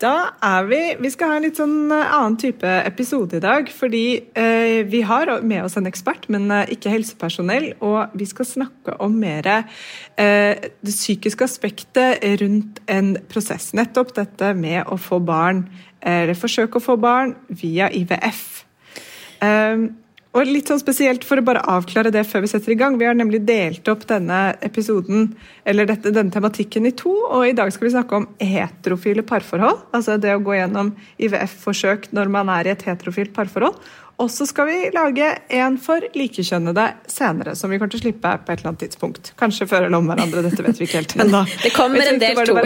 Da er vi Vi skal ha en litt sånn eh, annen type episode i dag. Fordi eh, vi har med oss en ekspert, men eh, ikke helsepersonell. Og vi skal snakke om mer eh, det psykiske aspektet rundt en prosess. Nettopp dette med å få barn, eller forsøke å få barn via IVF. Um, og litt sånn spesielt For å bare avklare det før vi setter i gang. Vi har nemlig delt opp denne episoden, eller dette, denne tematikken i to. og I dag skal vi snakke om heterofile parforhold. Altså det å gå gjennom IVF-forsøk når man er i et heterofilt parforhold. Og så skal vi lage en for likekjønnede senere, som vi kommer til å slippe på et eller annet tidspunkt. Kanskje før eller om hverandre, dette vet vi ikke helt ennå. Det kommer en del to.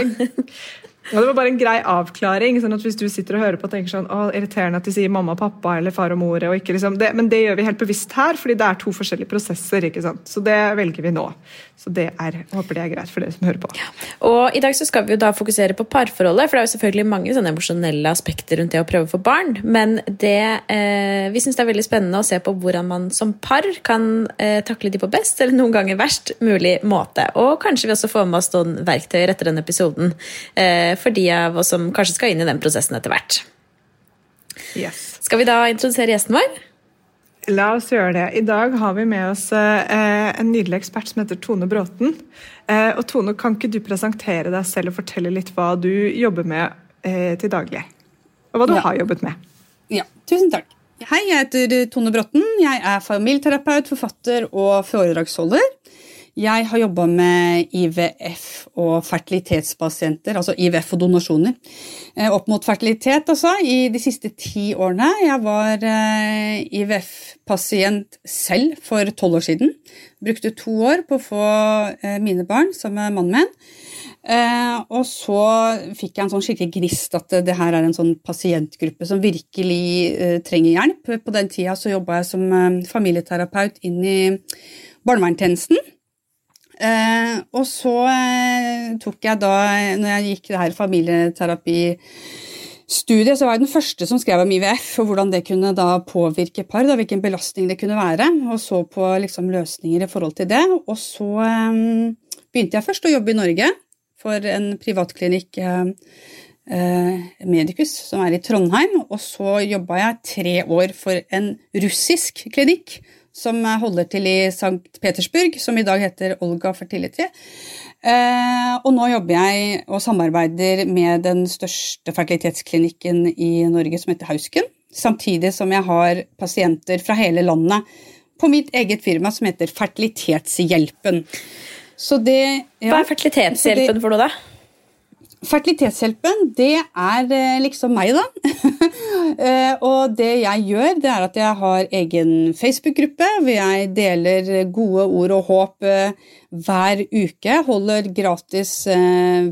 Ja, det var bare en grei avklaring. sånn at Hvis du sitter og hører på og tenker sånn, å, irriterende at de sier mamma og pappa eller far og mor, liksom, men det gjør vi helt bevisst her, fordi det er to forskjellige prosesser. ikke sant? Så det velger vi nå. Så det er, jeg håper det er greit for dere som hører på. Ja. Og I dag så skal vi jo da fokusere på parforholdet, for det er jo selvfølgelig mange sånne emosjonelle aspekter rundt det å prøve å få barn. Men det, eh, vi syns det er veldig spennende å se på hvordan man som par kan eh, takle de på best, eller noen ganger verst mulig måte. Og kanskje vi også får med oss noen verktøyer etter denne episoden. Eh, for de av oss som kanskje skal inn i den prosessen etter hvert. Yes. Skal vi da introdusere gjesten vår? La oss gjøre det. I dag har vi med oss eh, en nydelig ekspert som heter Tone Bråten. Eh, og Tone, kan ikke du presentere deg selv og fortelle litt hva du jobber med eh, til daglig? Og hva du ja. har jobbet med. Ja, tusen takk. Hei, jeg heter Tone Bråten. Jeg er familieterapeut, forfatter og foredragsholder. Jeg har jobba med IVF og fertilitetspasienter, altså IVF og donasjoner, eh, opp mot fertilitet altså, i de siste ti årene. Jeg var eh, IVF-pasient selv for tolv år siden. Brukte to år på å få eh, mine barn sammen med mannen min. og så fikk jeg en sånn skikkelig gnist at det her er en sånn pasientgruppe som virkelig trenger hjelp. På den tida så jobba jeg som familieterapeut inn i barnevernstjenesten. Eh, og så eh, tok jeg da, når jeg gikk det her familieterapistudiet, så var jeg den første som skrev om IVF og hvordan det kunne da påvirke par, da, hvilken belastning det kunne være, og så på liksom, løsninger i forhold til det. Og så eh, begynte jeg først å jobbe i Norge for en privatklinikk. Eh, eh, Medicus, som er i Trondheim, og så jobba jeg tre år for en russisk klinikk som holder til i St. Petersburg, som i dag heter Olga Fertility. Eh, og nå jobber jeg og samarbeider med den største fertilitetsklinikken i Norge, som heter Hausken. Samtidig som jeg har pasienter fra hele landet på mitt eget firma som heter Fertilitetshjelpen. Så det, ja, Hva er Fertilitetshjelpen for noe, da? Fertilitetshjelpen, det er eh, liksom meg, da. Eh, og det jeg gjør, det er at jeg har egen Facebook-gruppe hvor jeg deler gode ord og håp eh, hver uke. Holder gratis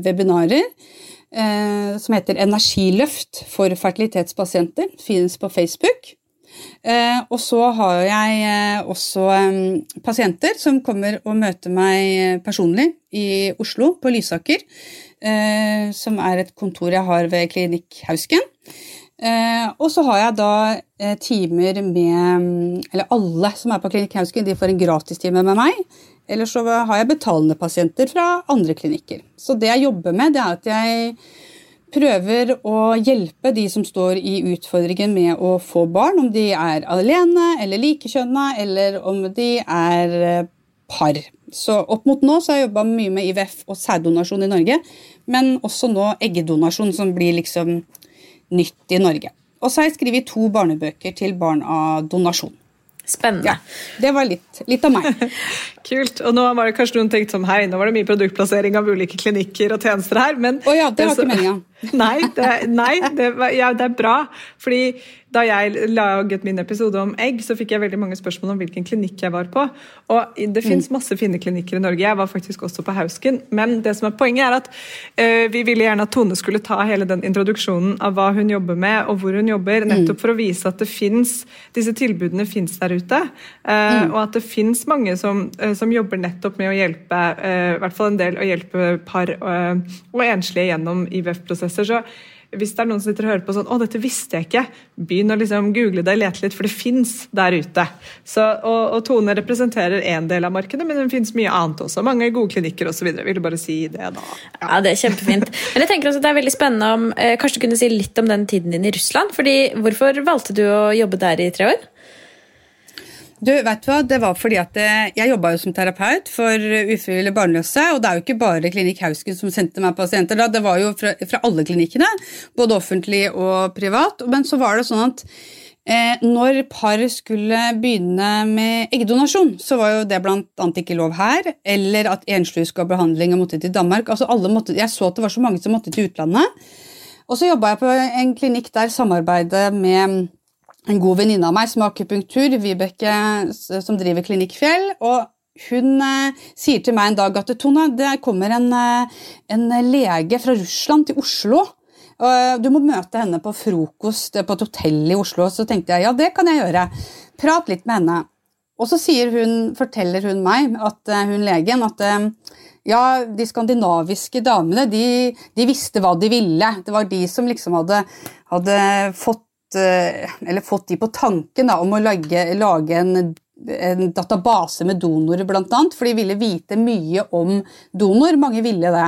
webinarer som heter Energiløft for fertilitetspasienter. Finnes på Facebook. Og så har jeg også pasienter som kommer og møter meg personlig i Oslo, på Lysaker som er et kontor jeg har ved Klinikk Hausken. Eh, og så har jeg da eh, timer med Eller alle som er på Klinikk Hausken, de får en gratistime med meg. Eller så har jeg betalende pasienter fra andre klinikker. Så det jeg jobber med, det er at jeg prøver å hjelpe de som står i utfordringen med å få barn, om de er alene eller likekjønna, eller om de er eh, par. Så opp mot nå så har jeg jobba mye med IVF og sæddonasjon i Norge, men også nå eggdonasjon, som blir liksom nytt i Norge. Og så har jeg skrevet to barnebøker til barn av donasjon. Spennende. Ja, det var litt, litt av meg. Kult. Og nå var det kanskje noen tenkt som hei, nå var det mye produktplassering av ulike klinikker og tjenester her, men oh ja, det var ikke meningen. Nei, det, nei det, ja, det, er bra. Fordi da jeg laget min episode om egg, så fikk jeg veldig mange spørsmål om hvilken klinikk jeg var på. Og det mm. fins masse fine klinikker i Norge. Jeg var faktisk også på Hausken. Men det som er poenget er at uh, vi ville gjerne at Tone skulle ta hele den introduksjonen av hva hun jobber med, og hvor hun jobber, mm. nettopp for å vise at det finnes, disse tilbudene fins der ute. Uh. Og at det fins mange som, uh, som, jobber nettopp med å hjelpe, i hvert fall en del, å hjelpe par og enslige gjennom IVF-prosesser. Så hvis det er noen som sitter og hører på sånn 'Å, dette visste jeg ikke', begynn å liksom google det lete litt, for det fins der ute. Så, og, og, Tone representerer én del av markedet, men det fins mye annet også. Mange gode klinikker osv. Vil du bare si det, da? Ja. ja. det er kjempefint. Men jeg tenker også at det er veldig spennende om eh, Kanskje du kunne si litt om den tiden din i Russland? fordi Hvorfor valgte du å jobbe der i tre år? Du, vet du hva? Det var fordi at eh, jeg jobba jo som terapeut for ufrivillig barnløse, og det er jo ikke bare Klinikk Hausken som sendte meg pasienter da, det var jo fra, fra, alle klinikkene, både offentlig og privat. Men så var det sånn at eh, når par skulle begynne med eggdonasjon, så var jo det annet ikke lov her, eller at enslige skulle ha behandling og måtte til Danmark. Altså måtte, jeg så at det var så mange som måtte til utlandet. Og så jobba jeg på en klinikk der samarbeidet med en god venninne av meg som har akupunktur, Vibeke, som driver Klinikk Fjell. og hun eh, sier til meg en dag at Tone, det kommer en, eh, en lege fra Russland til Oslo. Og du må møte henne på frokost på et hotell i Oslo. Så tenkte jeg ja, det kan jeg gjøre. Prat litt med henne. Og så hun, forteller hun meg, at, eh, hun legen, at eh, ja, de skandinaviske damene de, de, visste hva de ville. Det var de som liksom hadde, hadde fått Eh, fått de på tanken da, om å lage, lage en, en, database med donorer, bl.a. For de ville vite mye om donor. Mange ville det.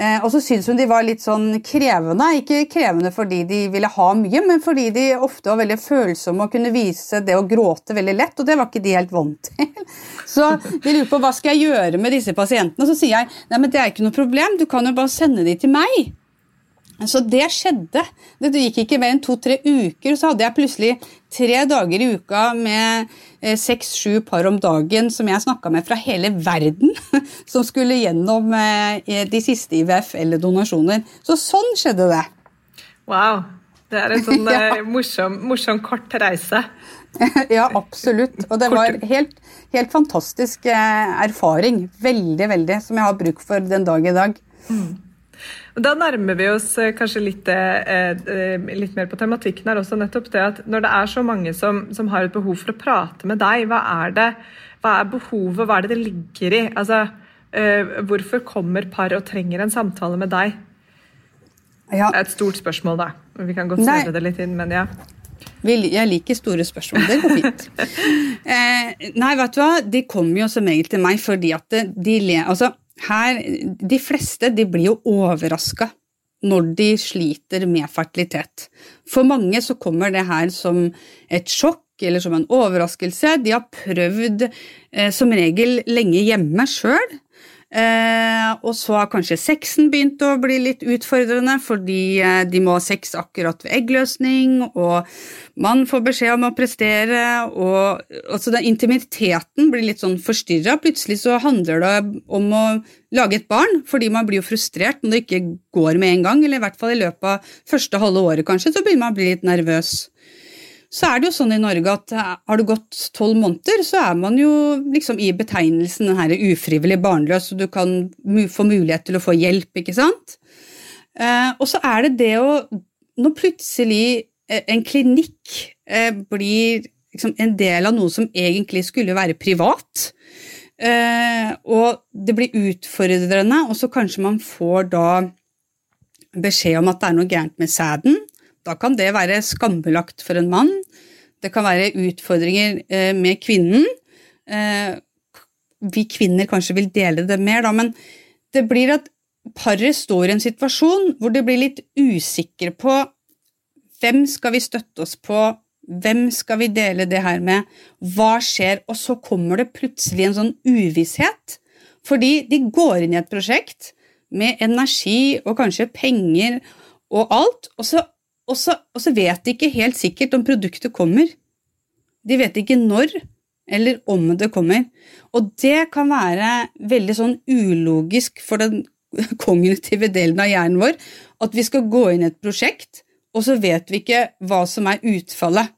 Eh, og så syntes hun de var litt sånn krevende. Ikke krevende fordi de ville ha mye, men fordi de ofte var veldig følsomme og kunne vise det å gråte veldig lett, og det var ikke de helt vant til. Så de lurer på hva skal jeg gjøre med disse pasientene. Og så sier jeg nei, men det er ikke noe problem, du kan jo bare sende de til meg. Så det skjedde. Det gikk ikke mer enn to-tre uker, så hadde jeg plutselig tre dager i uka med eh, seks-sju par om dagen som jeg snakka med fra hele verden, som skulle gjennom eh, de siste IVF eller donasjoner. Så sånn skjedde det. Wow. Det er en sånn ja. Eh, morsom, morsom, kort reise. ja, absolutt. Og det var helt, helt fantastisk erfaring. Veldig, veldig. Som jeg har bruk for den dag i dag. Mm. Da nærmer vi oss eh, kanskje litt, eh, eh, litt, mer på tematikken her også. nettopp det at Når det er så mange som, som, har et behov for å prate med deg, hva er, det, hva er behovet, hva er det det ligger i? Altså, hvorfor kommer par og trenger en samtale med deg? Ja. Det er et stort spørsmål, da. Vi kan godt snevre det litt inn, men ja. Jeg liker store spørsmål. Det går fint. eh, nei, vet du hva, de kommer jo som regel til meg fordi at de altså, her, de fleste de blir jo overraska når de sliter med fertilitet. For mange så kommer det her som et sjokk eller som en overraskelse. De har prøvd eh, som regel lenge hjemme sjøl, Eh, og så har kanskje sexen begynt å bli litt utfordrende, fordi eh, de må ha sex akkurat ved eggløsning, og man får beskjed om å prestere, og altså den intimiteten blir litt sånn forstyrra. Plutselig så handler det om å lage et barn, fordi man blir jo frustrert når det ikke går med en gang, eller i hvert fall i løpet av første halve året, kanskje, så begynner man å bli litt nervøs så er det jo sånn i Norge at eh, har det gått tolv måneder, så er man jo liksom i betegnelsen den her ufrivillig barnløs, og du kan få mulighet til å få hjelp, ikke sant? Eh, og så er det det å Når plutselig eh, en klinikk blir liksom en del av noe som egentlig skulle være privat, og det blir utfordrende, og så kanskje man får da beskjed om at det er noe gærent med sæden, da kan det være skambelagt for en mann. Det kan være utfordringer eh, med kvinnen. Eh, vi kvinner kanskje vil dele det mer, da, men det blir at paret står i en situasjon hvor de blir litt usikre på hvem skal vi støtte oss på, hvem skal vi dele det her med, hva skjer, og så kommer det plutselig en sånn uvisshet, fordi de går inn i et prosjekt med energi og kanskje penger og alt, og så og så, og så vet de ikke helt sikkert om produktet kommer. De vet ikke når eller om det kommer. Og det kan være veldig sånn ulogisk for den kognitive delen av hjernen vår, at vi skal gå inn i et prosjekt, og så vet vi ikke hva som er utfallet.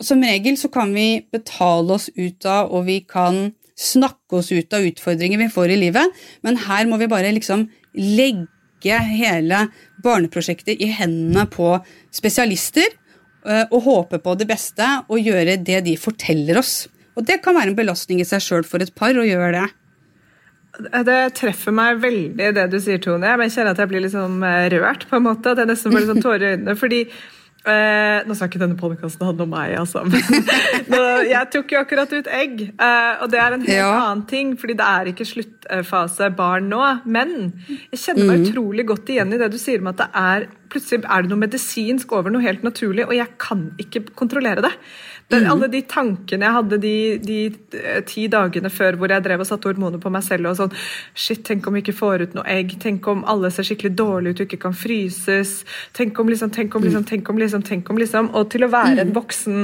Som regel så kan vi betale oss ut av, og vi kan snakke oss ut av utfordringer vi får i livet, men her må vi bare liksom legge hele barneprosjektet i hendene på spesialister eh, og håpe på det beste og gjøre det de forteller oss. Og det kan være en belastning i seg sjøl for et par å gjøre det. Det treffer meg veldig det du sier, Tone. Jeg kjenner at jeg blir liksom rørt, på en måte. At jeg nesten får liksom tårer i øynene. fordi Eh, nå skal ikke denne podkasten handle om meg, altså. nå, jeg tok jo akkurat ut egg, eh, og det er en helt ja. annen ting. fordi det er ikke sluttfase barn nå. Men jeg kjenner meg mm. utrolig godt igjen i det du sier om at det er plutselig er det noe medisinsk over noe helt naturlig, og jeg kan ikke kontrollere det. Det, mm. Alle de tankene jeg hadde de, de, eh, ti dagene før hvor jeg drev og satte hormoner på meg selv og sånn Shit, tenk om vi ikke får ut noe egg. Tenk om alle ser skikkelig dårlige ut og ikke kan fryses. Tenk om liksom, tenk om liksom, tenk om liksom, tenk om liksom. Og til å være en mm. voksen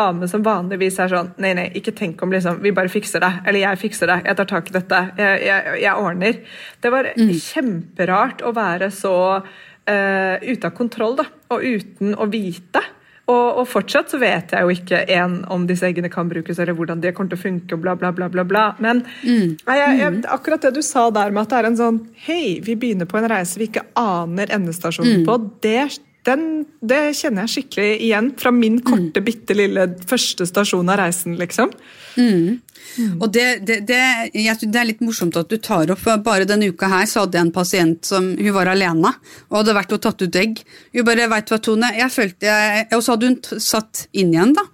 dame som vanligvis er sånn Nei, nei, ikke tenk om liksom. Vi bare fikser det. Eller jeg fikser det. Jeg tar tak i dette. Jeg, jeg, jeg ordner. Det var mm. kjemperart å være så uh, ute av kontroll, da. Og uten å vite. Og, og, fortsatt så vet jeg jo ikke en, om disse eggene kan brukes, eller hvordan de kommer til å funke, og bla, bla, bla. bla, bla. Men mm. jeg, jeg, mm. akkurat det du sa der med at det er en sånn Hei, vi begynner på en reise vi ikke aner endestasjonen mm. på. Det, den, det, kjenner jeg skikkelig igjen fra min korte, mm. bitte lille første stasjon av reisen, liksom. Mm. Mm. Og det, det, det, jeg, det, er litt morsomt at du tar opp Bare denne uka her så hadde jeg en pasient som hun var alene og hadde vært og tatt ut egg. Hun bare 'Veit du hva, Tone', jeg følte jeg, Og så hadde hun satt inn igjen, da.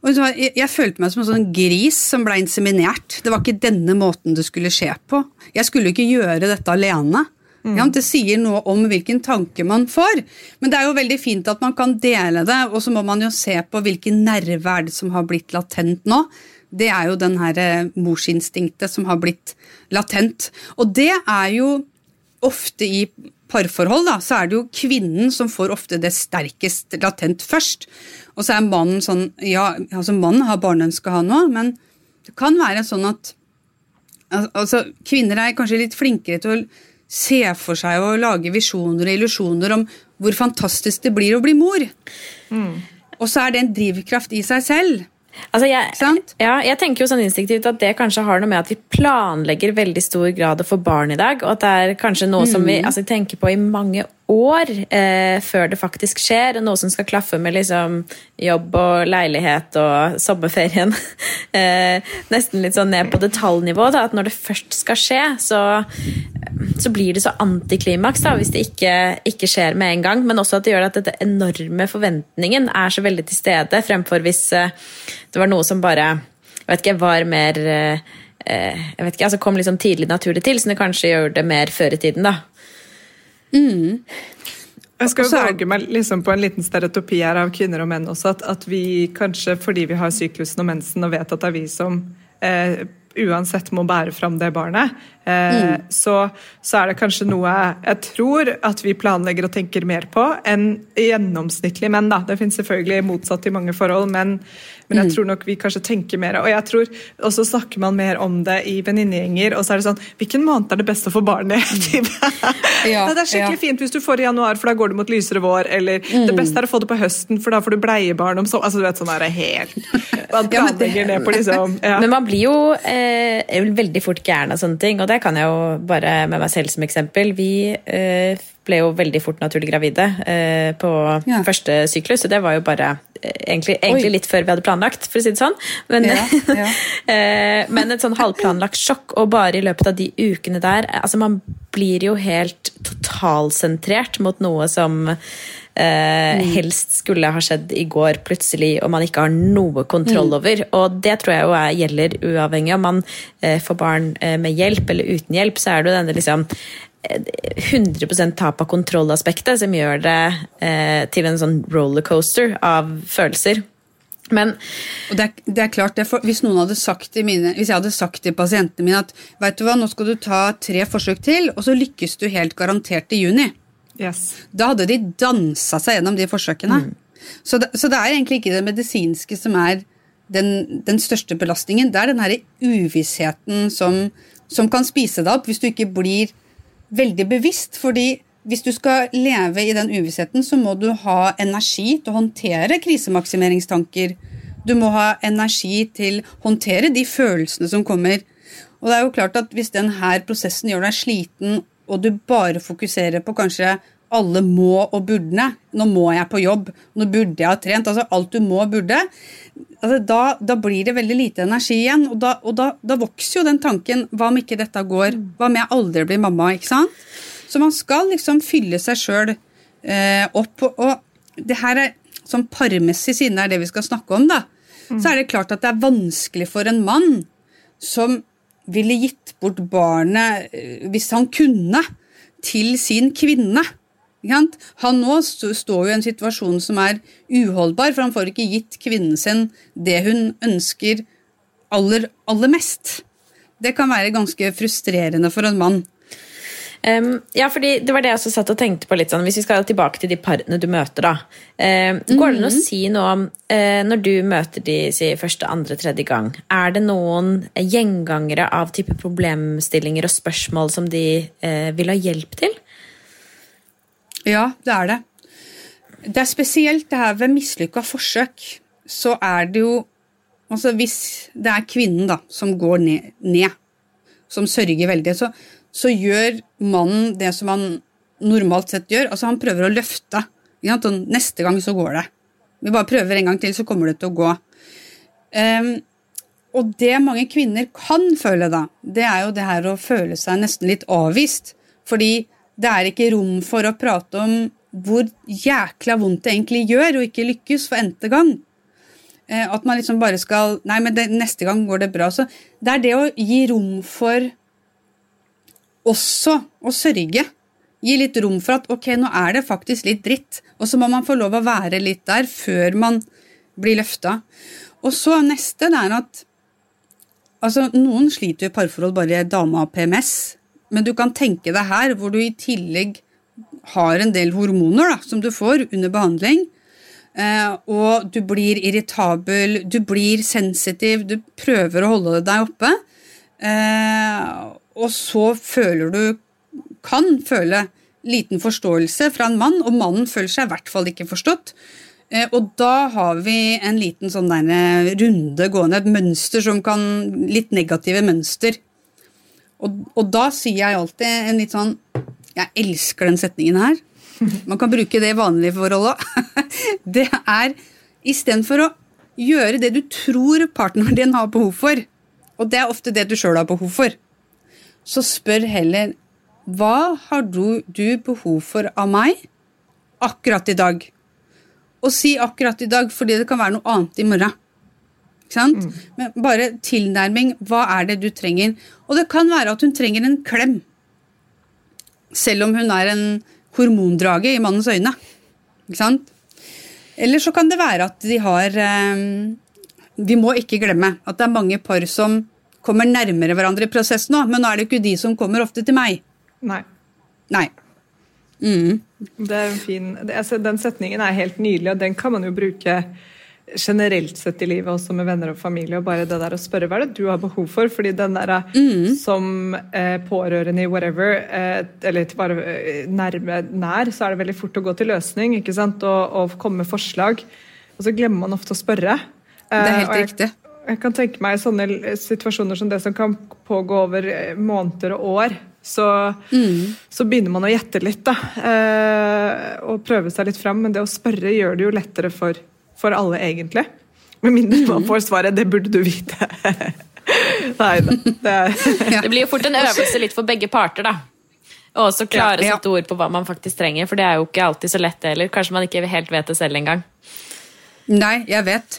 Og jeg, jeg, følte meg som en sånn gris som ble inseminert. Det var ikke denne måten det skulle skje på. Jeg skulle ikke gjøre dette alene. Mm. Ja, det sier noe om hvilken tanke man får. Men det er jo veldig fint at man kan dele det, og så må man jo se på hvilken nerve er det som har blitt latent nå det er jo den her eh, morsinstinktet som har blitt latent. Og det er jo ofte i parforhold, da, så er det jo kvinnen som får ofte det sterkest latent først. Og så er mannen sånn Ja, altså mannen har barneønske, han òg, men det kan være sånn at altså, Kvinner er kanskje litt flinkere til å se for seg og lage visjoner og illusjoner om hvor fantastisk det blir å bli mor. Mm. Og så er det en drivkraft i seg selv. Altså jeg, ja, jeg tenker jo sånn instinktivt at det kanskje har noe med at vi planlegger veldig stor grad å få barn i dag, og at det er kanskje noe mm. som vi altså, tenker på i mange år eh, før det faktisk skjer. Noe som skal klaffe med liksom, jobb og leilighet og sommerferien. eh, nesten litt sånn ned på detaljnivå. Da, at når det først skal skje, så, så blir det så antiklimaks da, hvis det ikke, ikke, skjer med en gang. Men også at det gjør at dette enorme forventningen er så veldig til stede, fremfor hvis eh, det var noe som bare jeg vet ikke, var mer eh, eh, jeg vet ikke, altså kom liksom tidlig naturlig til, så det kanskje gjør det mer før i tiden. da. Mm. Jeg skal våge meg liksom på en liten stereotopi her av kvinner og menn også. At, at, vi kanskje, fordi vi har syklusen og mensen og vet at det er vi som eh, uansett må bære fram det barnet, mm. så, så, er det kanskje noe jeg tror at vi planlegger og tenker mer på enn gjennomsnittlige menn. da. Det finnes selvfølgelig motsatt i mange forhold, men men jeg mm. tror nok vi kanskje tenker mer. Og jeg tror også snakker man mer om det i venninnegjenger, og så er det sånn Hvilken måned er det best å få barn i? Mm. ja, det er skikkelig ja. fint hvis du får i januar, for da går det mot lysere vår. Eller mm. det beste er å få det på høsten, for da får du bleiebarn om sommeren. Altså du vet sånn er det helt Man planlegger ned på liksom ja. Men man blir jo eh, veldig fort gæren av sånne ting, og det kan jeg jo bare med meg selv som eksempel. Vi eh, ble jo veldig fort naturlig gravide eh, på ja. første syklus, så det var jo bare eh, egentlig, egentlig litt før vi hadde planlagt, for å si det sånn. Men, ja, ja. men et sånn halvplanlagt sjokk, og bare i løpet av de ukene der altså Man blir jo helt totalsentrert mot noe som eh, mm. helst skulle ha skjedd i går plutselig, og man ikke har noe kontroll mm. over. Og det tror jeg jo er, gjelder uavhengig om man eh, får barn eh, med hjelp eller uten hjelp, så er det jo denne liksom 100 tap av kontrollaspektet som gjør det eh, til en sånn rollercoaster av følelser. Men det er, det er, klart, det for, hvis, mine, hvis, jeg hadde sagt til pasientene mine at vet du hva, nå skal du ta tre forsøk til, og så lykkes du helt garantert i juni, yes. da hadde de dansa seg gjennom de forsøkene. Mm. Så, det, så, det, er egentlig ikke det medisinske som er den, den største belastningen. Det er den herre uvissheten som, som kan spise deg opp hvis du ikke blir veldig bevisst, fordi hvis du skal leve i den uvissheten, så må du ha energi til å håndtere krisemaksimeringstanker. Du må ha energi til å håndtere de følelsene som kommer. Og det er jo klart at Hvis denne prosessen gjør deg sliten, og du bare fokuserer på kanskje alle må og burde Nå må jeg på jobb, nå burde jeg ha trent. altså Alt du må og burde. Altså, da, da, blir det veldig lite energi igjen. Og, da, og da, da, vokser jo den tanken Hva om ikke dette går? Hva om jeg aldri blir mamma? ikke sant? Så man skal liksom fylle seg sjøl eh, opp. Og det her er sånn parmessig, siden det er det vi skal snakke om, da, mm. så er det klart at det er vanskelig for en mann som ville gitt bort barnet, eh, hvis han kunne, til sin kvinne. Han nå står jo i en situasjon som er uholdbar, for han får ikke gitt kvinnen sin det hun ønsker aller, aller mest. Det kan være ganske frustrerende for en mann. Um, ja, fordi Det var det jeg også satt og tenkte på. litt sånn, Hvis vi skal tilbake til de parene du møter. da. Um, går det an å mhm. si noe om uh, når du møter de si, første, andre, tredje gang? Er det noen gjengangere av type problemstillinger og spørsmål som de uh, vil ha hjelp til? Ja, det er det. Det er spesielt det her ved mislykka forsøk. Så er det jo Altså hvis det er kvinnen da, som går ned, ned som sørger veldig, så så gjør mannen det som han normalt sett gjør. Altså Han prøver å løfte. Og neste gang så går det. Vi bare prøver en gang til, så kommer det til å gå. Um, og det mange kvinner kan føle, da, det er jo det her å føle seg nesten litt avvist. Fordi det er ikke rom for å prate om hvor jækla vondt det egentlig gjør å ikke lykkes for n-te gang. Uh, at man liksom bare skal Nei, men det, neste gang går det bra. Så det er det å gi rom for også å sørge. Gi litt rom for at ok, nå er det faktisk litt dritt, og så må man få lov å være litt der før man blir løfta. Og så neste det er at altså, noen sliter jo i parforhold bare dame av PMS, men du kan tenke deg her hvor du i tillegg har en del hormoner da, som du får under behandling. Eh, og du blir irritabel, du blir sensitiv, du prøver å holde deg oppe. Eh, og så føler du Kan føle liten forståelse fra en mann, og mannen føler seg i hvert fall ikke forstått. Eh, og da har vi en liten sånn der runde gående, et mønster som kan Litt negative mønster. Og, og da sier jeg alltid en litt sånn Jeg elsker den setningen her. Man kan bruke det i vanlige forhold òg. Det er istedenfor å gjøre det du tror partneren din har behov for, og det er ofte det du sjøl har behov for så spør heller hva har du, du, behov for av meg akkurat i dag? Og si akkurat i dag, fordi det kan være noe annet i morgen. Ikke sant? Mm. Men bare tilnærming. Hva er det du trenger? Og det kan være at hun trenger en klem. Selv om hun er en hormondrage i mannens øyne. Ikke sant? Eller så kan det være at de har eh, Vi må ikke glemme at det er mange par som kommer nærmere hverandre i prosessen òg, men nå er det ikke de som kommer ofte til meg. Nei. Nei. Mm. Det er en fin, det, altså, Den setningen er helt nydelig, og den kan man jo bruke generelt sett i livet, også med venner og familie. og bare det der Å spørre hva er det du har behov for. fordi den der mm. som eh, pårørende i whatever, eh, eller bare eh, nærme nær, så er det veldig fort å gå til løsning ikke sant, og, og komme med forslag. Og så glemmer man ofte å spørre. Det er helt eh, riktig jeg kan tenke meg sånne situasjoner som det som kan pågå over eh, måneder og år. Så, mm. så begynner man å gjette litt, da. Eh, og prøve seg litt fram. Men det å spørre gjør det jo lettere for, for alle, egentlig. Med mindre man mm. får svaret 'det burde du vite'. Nei da. Det, det, blir jo fort en øvelse litt for begge parter, da. Og også klare ja, ja. sette ord på hva man faktisk trenger, for det er jo ikke alltid så lett heller. Kanskje man ikke helt vet det selv engang. Nei, jeg vet.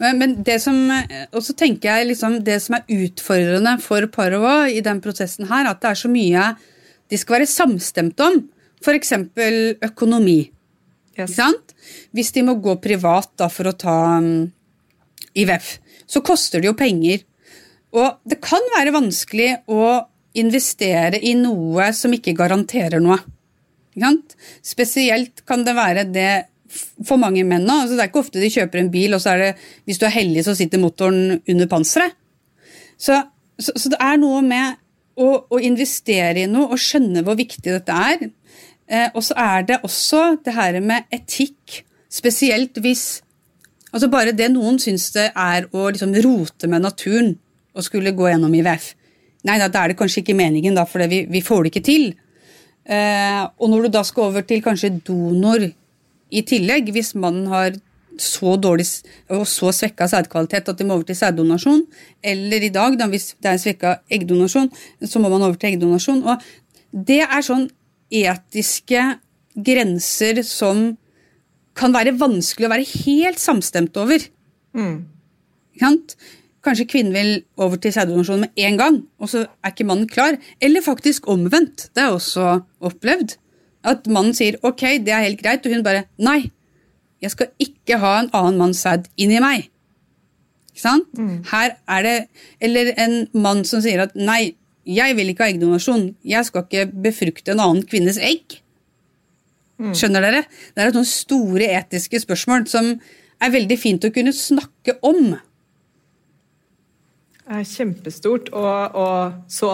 Men det som Og så tenker jeg liksom det som er utfordrende for paret i den prosessen her, at det er så mye de skal være samstemte om. F.eks. økonomi. Yes. Hvis de må gå privat da, for å ta um, IVF, så koster det jo penger. Og det kan være vanskelig å investere i noe som ikke garanterer noe. Spesielt kan det være det for mange menn nå. Altså, det er ikke ofte de kjøper en bil, og så er det, hvis du er heldig, så sitter motoren under panseret. Så, så, så, det er noe med å, å investere i noe og skjønne hvor viktig dette er. Eh, og så er det også det her med etikk, spesielt hvis Altså bare det noen syns det er å liksom rote med naturen og skulle gå gjennom IVF. Nei, da, er det kanskje ikke meningen, da, for vi, vi, får det ikke til. Eh, og når du da skal over til kanskje donor i tillegg, hvis mannen har så dårlig og så svekka sædkvalitet at de må over til sæddonasjon, eller i dag, da, hvis det er svekka eggdonasjon, så må man over til eggdonasjon. Og det er sånn etiske grenser som kan være vanskelig å være helt samstemt over. Mm. Kanskje kvinnen vil over til sæddonasjon med en gang, og så er ikke mannen klar. Eller faktisk omvendt. Det er også opplevd. At mannen sier ok, det er helt greit, og hun bare nei. Jeg skal ikke ha en annen manns sæd inni meg. Ikke sant? Mm. Her er det Eller en mann som sier at nei, jeg vil ikke ha eggdonasjon. Jeg skal ikke befrukte en annen kvinnes egg. Mm. Skjønner dere? Det er noen store etiske spørsmål som er veldig fint å kunne snakke om. Det er kjempestort og, og så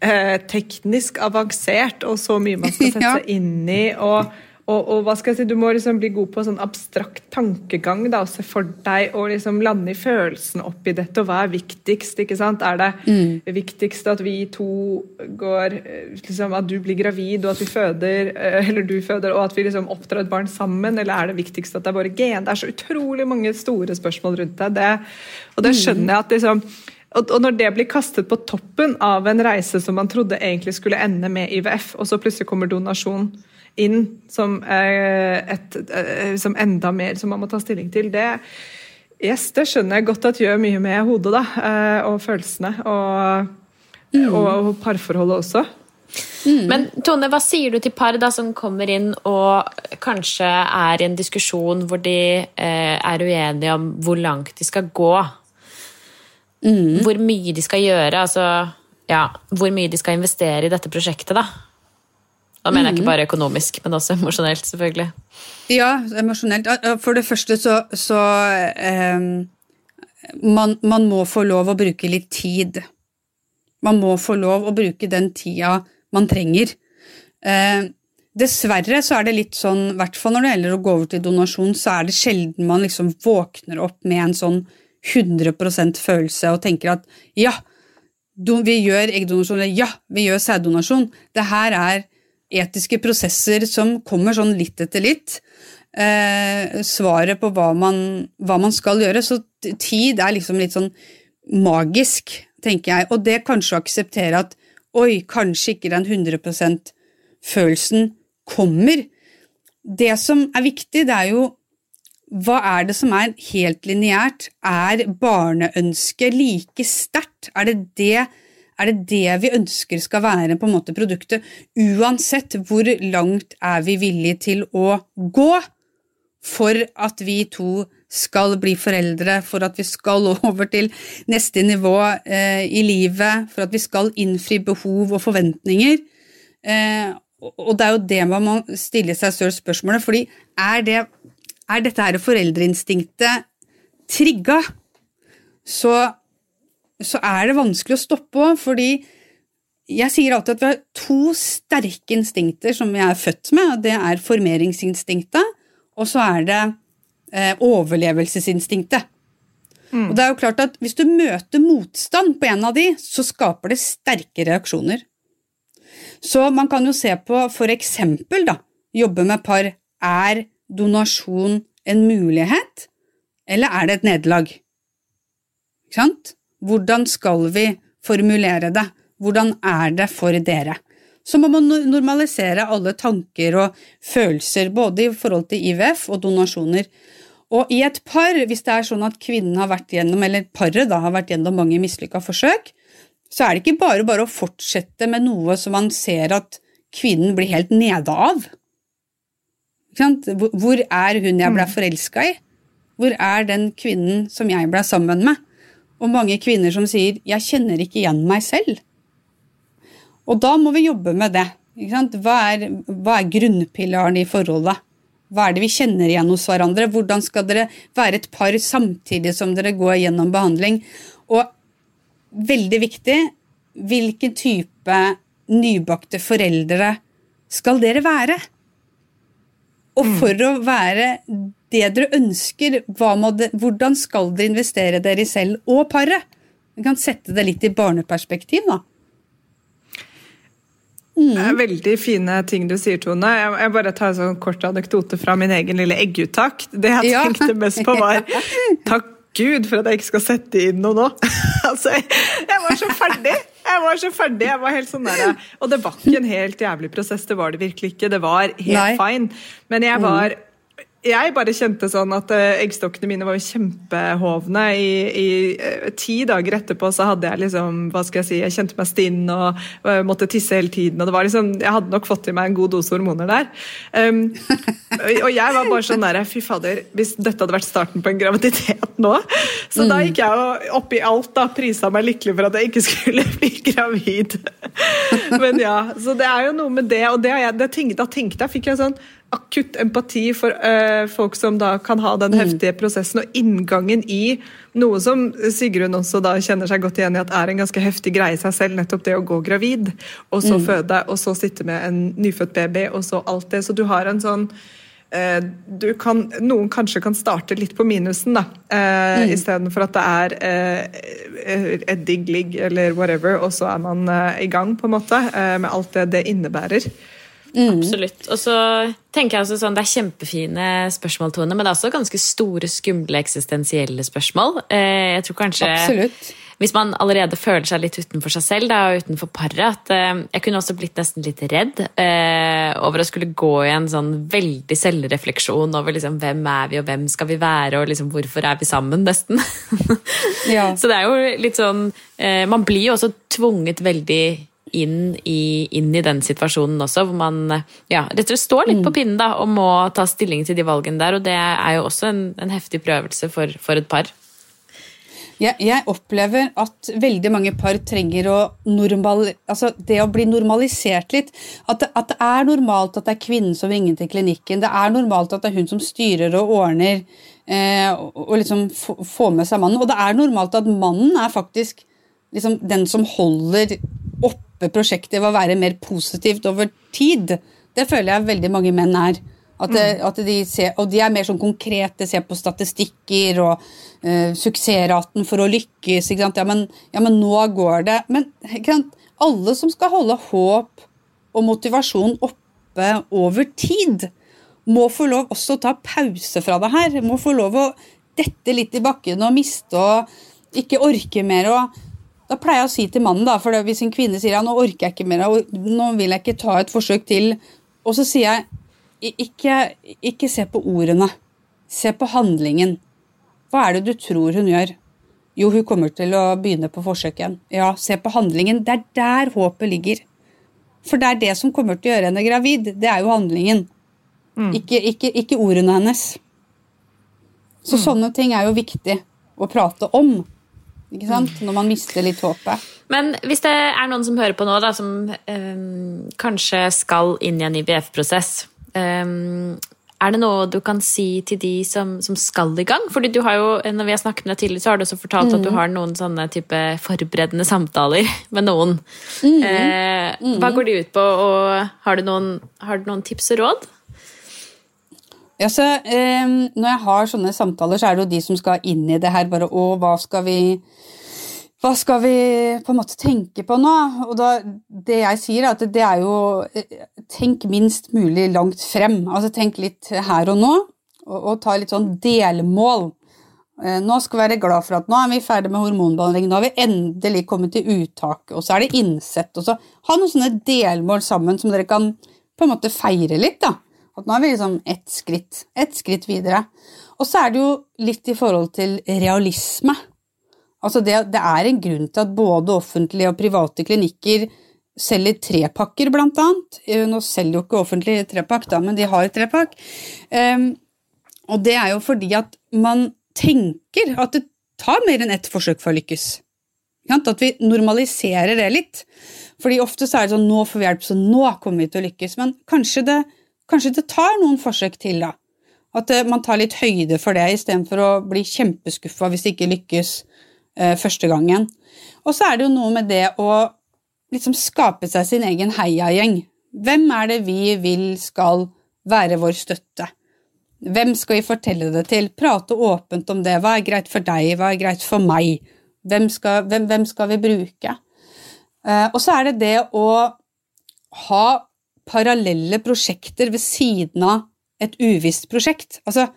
eh, teknisk avansert og så mye man skal sette ja. seg inn i. og og, og, hva skal jeg si, Du må liksom bli god på sånn abstrakt tankegang da, og se for deg og liksom lande i følelsene oppi dette. og Hva er viktigst? ikke sant? Er det mm. viktigst at vi to går liksom, At du blir gravid og at vi føder, eh, eller du føder, og at vi liksom oppdrar et barn sammen? Eller er det viktigst at det er våre gen? Det er så utrolig mange store spørsmål rundt deg, det og det skjønner jeg at liksom og, når det blir kastet på toppen av en reise som man trodde egentlig skulle ende med IVF, og så plutselig kommer donasjon inn som, et, eh, som enda mer som man må ta stilling til, det, yes, det skjønner jeg godt at gjør mye med hodet da, eh, og følelsene. Og, mm. og, og parforholdet også. Mm. Men Tone, hva sier du til par da som kommer inn og kanskje er i en diskusjon hvor de eh, er uenige om hvor langt de skal gå? Mm. Hvor mye de skal gjøre? Altså, ja, hvor mye de skal investere i dette prosjektet, da? Da mener jeg ikke mm. bare økonomisk, men også emosjonelt, selvfølgelig. Ja, emosjonelt. For det første så, så eh, man, man, må få lov å bruke litt tid. Man må få lov å bruke den tida man trenger. Eh, dessverre så er det litt sånn, i hvert fall når det gjelder å gå over til donasjon, så er det sjelden man liksom våkner opp med en sånn 100% følelse og tenker at ja, vi gjør eggdonasjon, eller ja, vi gjør sæddonasjon. Det her er etiske prosesser som kommer sånn litt etter litt. Eh, svaret på hva man, hva man, skal gjøre. Så tid er liksom litt sånn magisk, tenker jeg. Og det kanskje å akseptere at oi, kanskje ikke den 100% følelsen kommer. Det som er viktig, det er jo hva er det som er helt lineært? Er barneønsket like sterkt? Er det det er det det vi ønsker skal være på en måte produktet, uansett hvor langt er vi villige til å gå for at vi to skal bli foreldre, for at vi skal over til neste nivå eh, i livet, for at vi skal innfri behov og forventninger. Eh, og det er jo det man må stille seg selv spørsmålet, fordi er, det, er dette her foreldreinstinktet trigga, så så er det vanskelig å stoppe òg, fordi jeg sier alltid at vi har to sterke instinkter som vi er født med, og det er formeringsinstinktet, og så er det eh, overlevelsesinstinktet. Mm. Og det er jo klart at Hvis du møter motstand på en av de, så skaper det sterke reaksjoner. Så man kan jo se på for eksempel da, jobbe med par. Er donasjon en mulighet, eller er det et nederlag? Ikke sant? Hvordan skal vi formulere det? Hvordan er det for dere? Så må man normalisere alle tanker og følelser, både i forhold til IVF og donasjoner. Og i et par, hvis det er sånn at kvinnen har vært gjennom, eller paret da har vært gjennom mange mislykka forsøk, så er det ikke bare bare å fortsette med noe som man ser at kvinnen blir helt nede av. Hvor er hun jeg ble mm. forelska i? Hvor er den kvinnen som jeg ble sammen med? Og mange kvinner som sier 'jeg kjenner ikke igjen meg selv'. Og da må vi jobbe med det. Hva er, hva er grunnpilaren i forholdet? Hva er det vi kjenner igjen hos hverandre? Hvordan skal dere være et par samtidig som dere går gjennom behandling? Og veldig viktig, hvilken type nybakte foreldre skal dere være? Og for å være det dere ønsker, det, hvordan skal dere investere dere i selv og paret? Vi kan sette det litt i barneperspektiv, da. Mm. Det veldig fine ting du sier, Tone. Jeg, jeg bare tar en sånn kort anekdote fra min egen lille egguttak. Det jeg ja. tenkte mest på, var takk Gud for at jeg ikke skal sette inn noe nå. altså, jeg, jeg, var så ferdig! Jeg var så ferdig, jeg var helt sånn der, Og det var ikke en helt jævlig prosess, det var det virkelig ikke. Det var helt Nei. fine. Men jeg var jeg bare kjente sånn at uh, eggstokkene mine var jo kjempehovne. I, I uh, ti dager etterpå så hadde jeg liksom Hva skal jeg si Jeg kjente meg stinn og uh, måtte tisse hele tiden. og det var liksom, Jeg hadde nok fått i meg en god dose hormoner der. Um, og jeg var bare sånn der Fy fader, hvis dette hadde vært starten på en graviditet nå Så da gikk jeg oppi alt, da. Prisa meg lykkelig for at jeg ikke skulle bli gravid. Men ja, så det er jo noe med det. Og det jeg, det tenkte, da tenkte jeg, fikk jeg sånn akutt empati for uh, folk som da kan ha den mm. heftige prosessen, og inngangen i noe som Sigrun også da kjenner seg godt igjen i at er en ganske heftig greie i seg selv, nettopp det å gå gravid, og så mm. føde, og så sitte med en nyfødt baby, og så alt det. Så du har en sånn uh, du kan, Noen kanskje kan starte litt på minusen, da, eh, mm. istedenfor at det er eh, et digg ligg eller whatever, og så er man eh, i gang, på en måte, med alt det det innebærer. Mm. Absolutt. Og så tenker jeg også sånn, Det er kjempefine spørsmål, Tone, men det er også ganske store, skumle eksistensielle spørsmål. Eh, jeg tror kanskje Absolutt. Hvis man allerede føler seg litt utenfor seg selv da, og utenfor paret at eh, Jeg kunne også blitt nesten litt redd eh, over å skulle gå i en sånn veldig selvrefleksjon over liksom, hvem er vi og hvem skal vi være, og liksom, hvorfor er vi sammen, nesten. ja. Så det er jo litt sånn Man blir jo også tvunget veldig inn i, inn i, den situasjonen også, hvor man ja, rett og slett står litt på mm. pinnen da, og må ta stilling til de valgene der. Og det er jo også en, en heftig prøvelse for, for et par. Jeg, jeg, opplever at veldig mange par trenger å normal, altså det å bli normalisert litt. At det, at det, er normalt at det er kvinnen som ringer til klinikken. Det er normalt at det er hun som styrer og ordner eh, og liksom får med seg mannen. Og det er normalt at mannen er faktisk liksom den som holder opp stoppe prosjektet ved å være mer positivt over tid. Det føler jeg veldig mange menn er. At, det, mm. at de ser, og de er mer sånn konkrete, ser på statistikker og uh, suksessraten for å lykkes. Ja men, ja, men, nå går det. Men alle som skal holde håp og motivasjon oppe over tid, må få lov også å ta pause fra det her. Må få lov å dette litt i bakken og miste og ikke orke mer. og da pleier jeg å si til mannen, da, for hvis en kvinne sier ja, nå orker jeg ikke mer, og nå vil jeg ikke ta et forsøk til, og så sier jeg ikke, ikke se på ordene, se på handlingen. Hva er det du tror hun gjør? Jo, hun kommer til å begynne på forsøk igjen. Ja, se på handlingen. Det er der håpet ligger. For det er det som kommer til å gjøre henne gravid. Det er jo handlingen. Mm. Ikke, ikke, ikke, ordene hennes. Så mm. sånne ting er jo viktig å prate om. Ikke sant? Når man mister litt håpet. Men hvis det er noen som hører på nå, da, som um, kanskje skal inn i en IBF-prosess um, Er det noe du kan si til de som, som, skal i gang? Fordi du har jo, når vi har snakket med deg tidligere, så har du også fortalt mm. at du mm. har noen sånne type forberedende samtaler med noen. Mm. Uh, hva går de ut på, og har du noen, har du noen tips og råd? Ja, så, eh, når jeg har sånne samtaler, så er det jo de som skal inn i det her. bare, Å, hva skal vi hva skal vi på en måte tenke på nå? Og da, det jeg sier, er at det er jo eh, Tenk minst mulig langt frem. Altså tenk litt her og nå, og, og ta litt sånn delmål. Eh, nå skal vi være glad for at nå er vi ferdig med hormonbehandling, nå har vi endelig kommet til uttak, og så er det innsett. og så Ha noen sånne delmål sammen som dere kan på en måte feire litt. da. At nå er vi liksom ett skritt, ett skritt videre. Og så er det jo litt i forhold til realisme. Altså det, det er en grunn til at både offentlige og private klinikker selger trepakker, blant annet. Eh, nå selger jo ikke offentlig trepakk, da, men de har trepakk. Um, og det er jo fordi at man tenker at det tar mer enn ett forsøk for å lykkes. At vi normaliserer det litt. Fordi ofte så er det sånn nå får vi hjelp, så nå kommer vi til å lykkes. Men kanskje det Kanskje det tar noen forsøk til, da. At eh, man tar litt høyde for det, istedenfor å bli kjempeskuffa hvis det ikke lykkes eh, første gangen. Og så er det jo noe med det å liksom skape seg sin egen heiagjeng. Hvem er det vi vil skal være vår støtte? Hvem skal vi fortelle det til? Prate åpent om det. Hva er greit for deg, hva er greit for meg? Hvem skal, hvem, hvem skal vi bruke? Uh, og så er det det å ha parallelle prosjekter ved siden av et uvisst prosjekt. Altså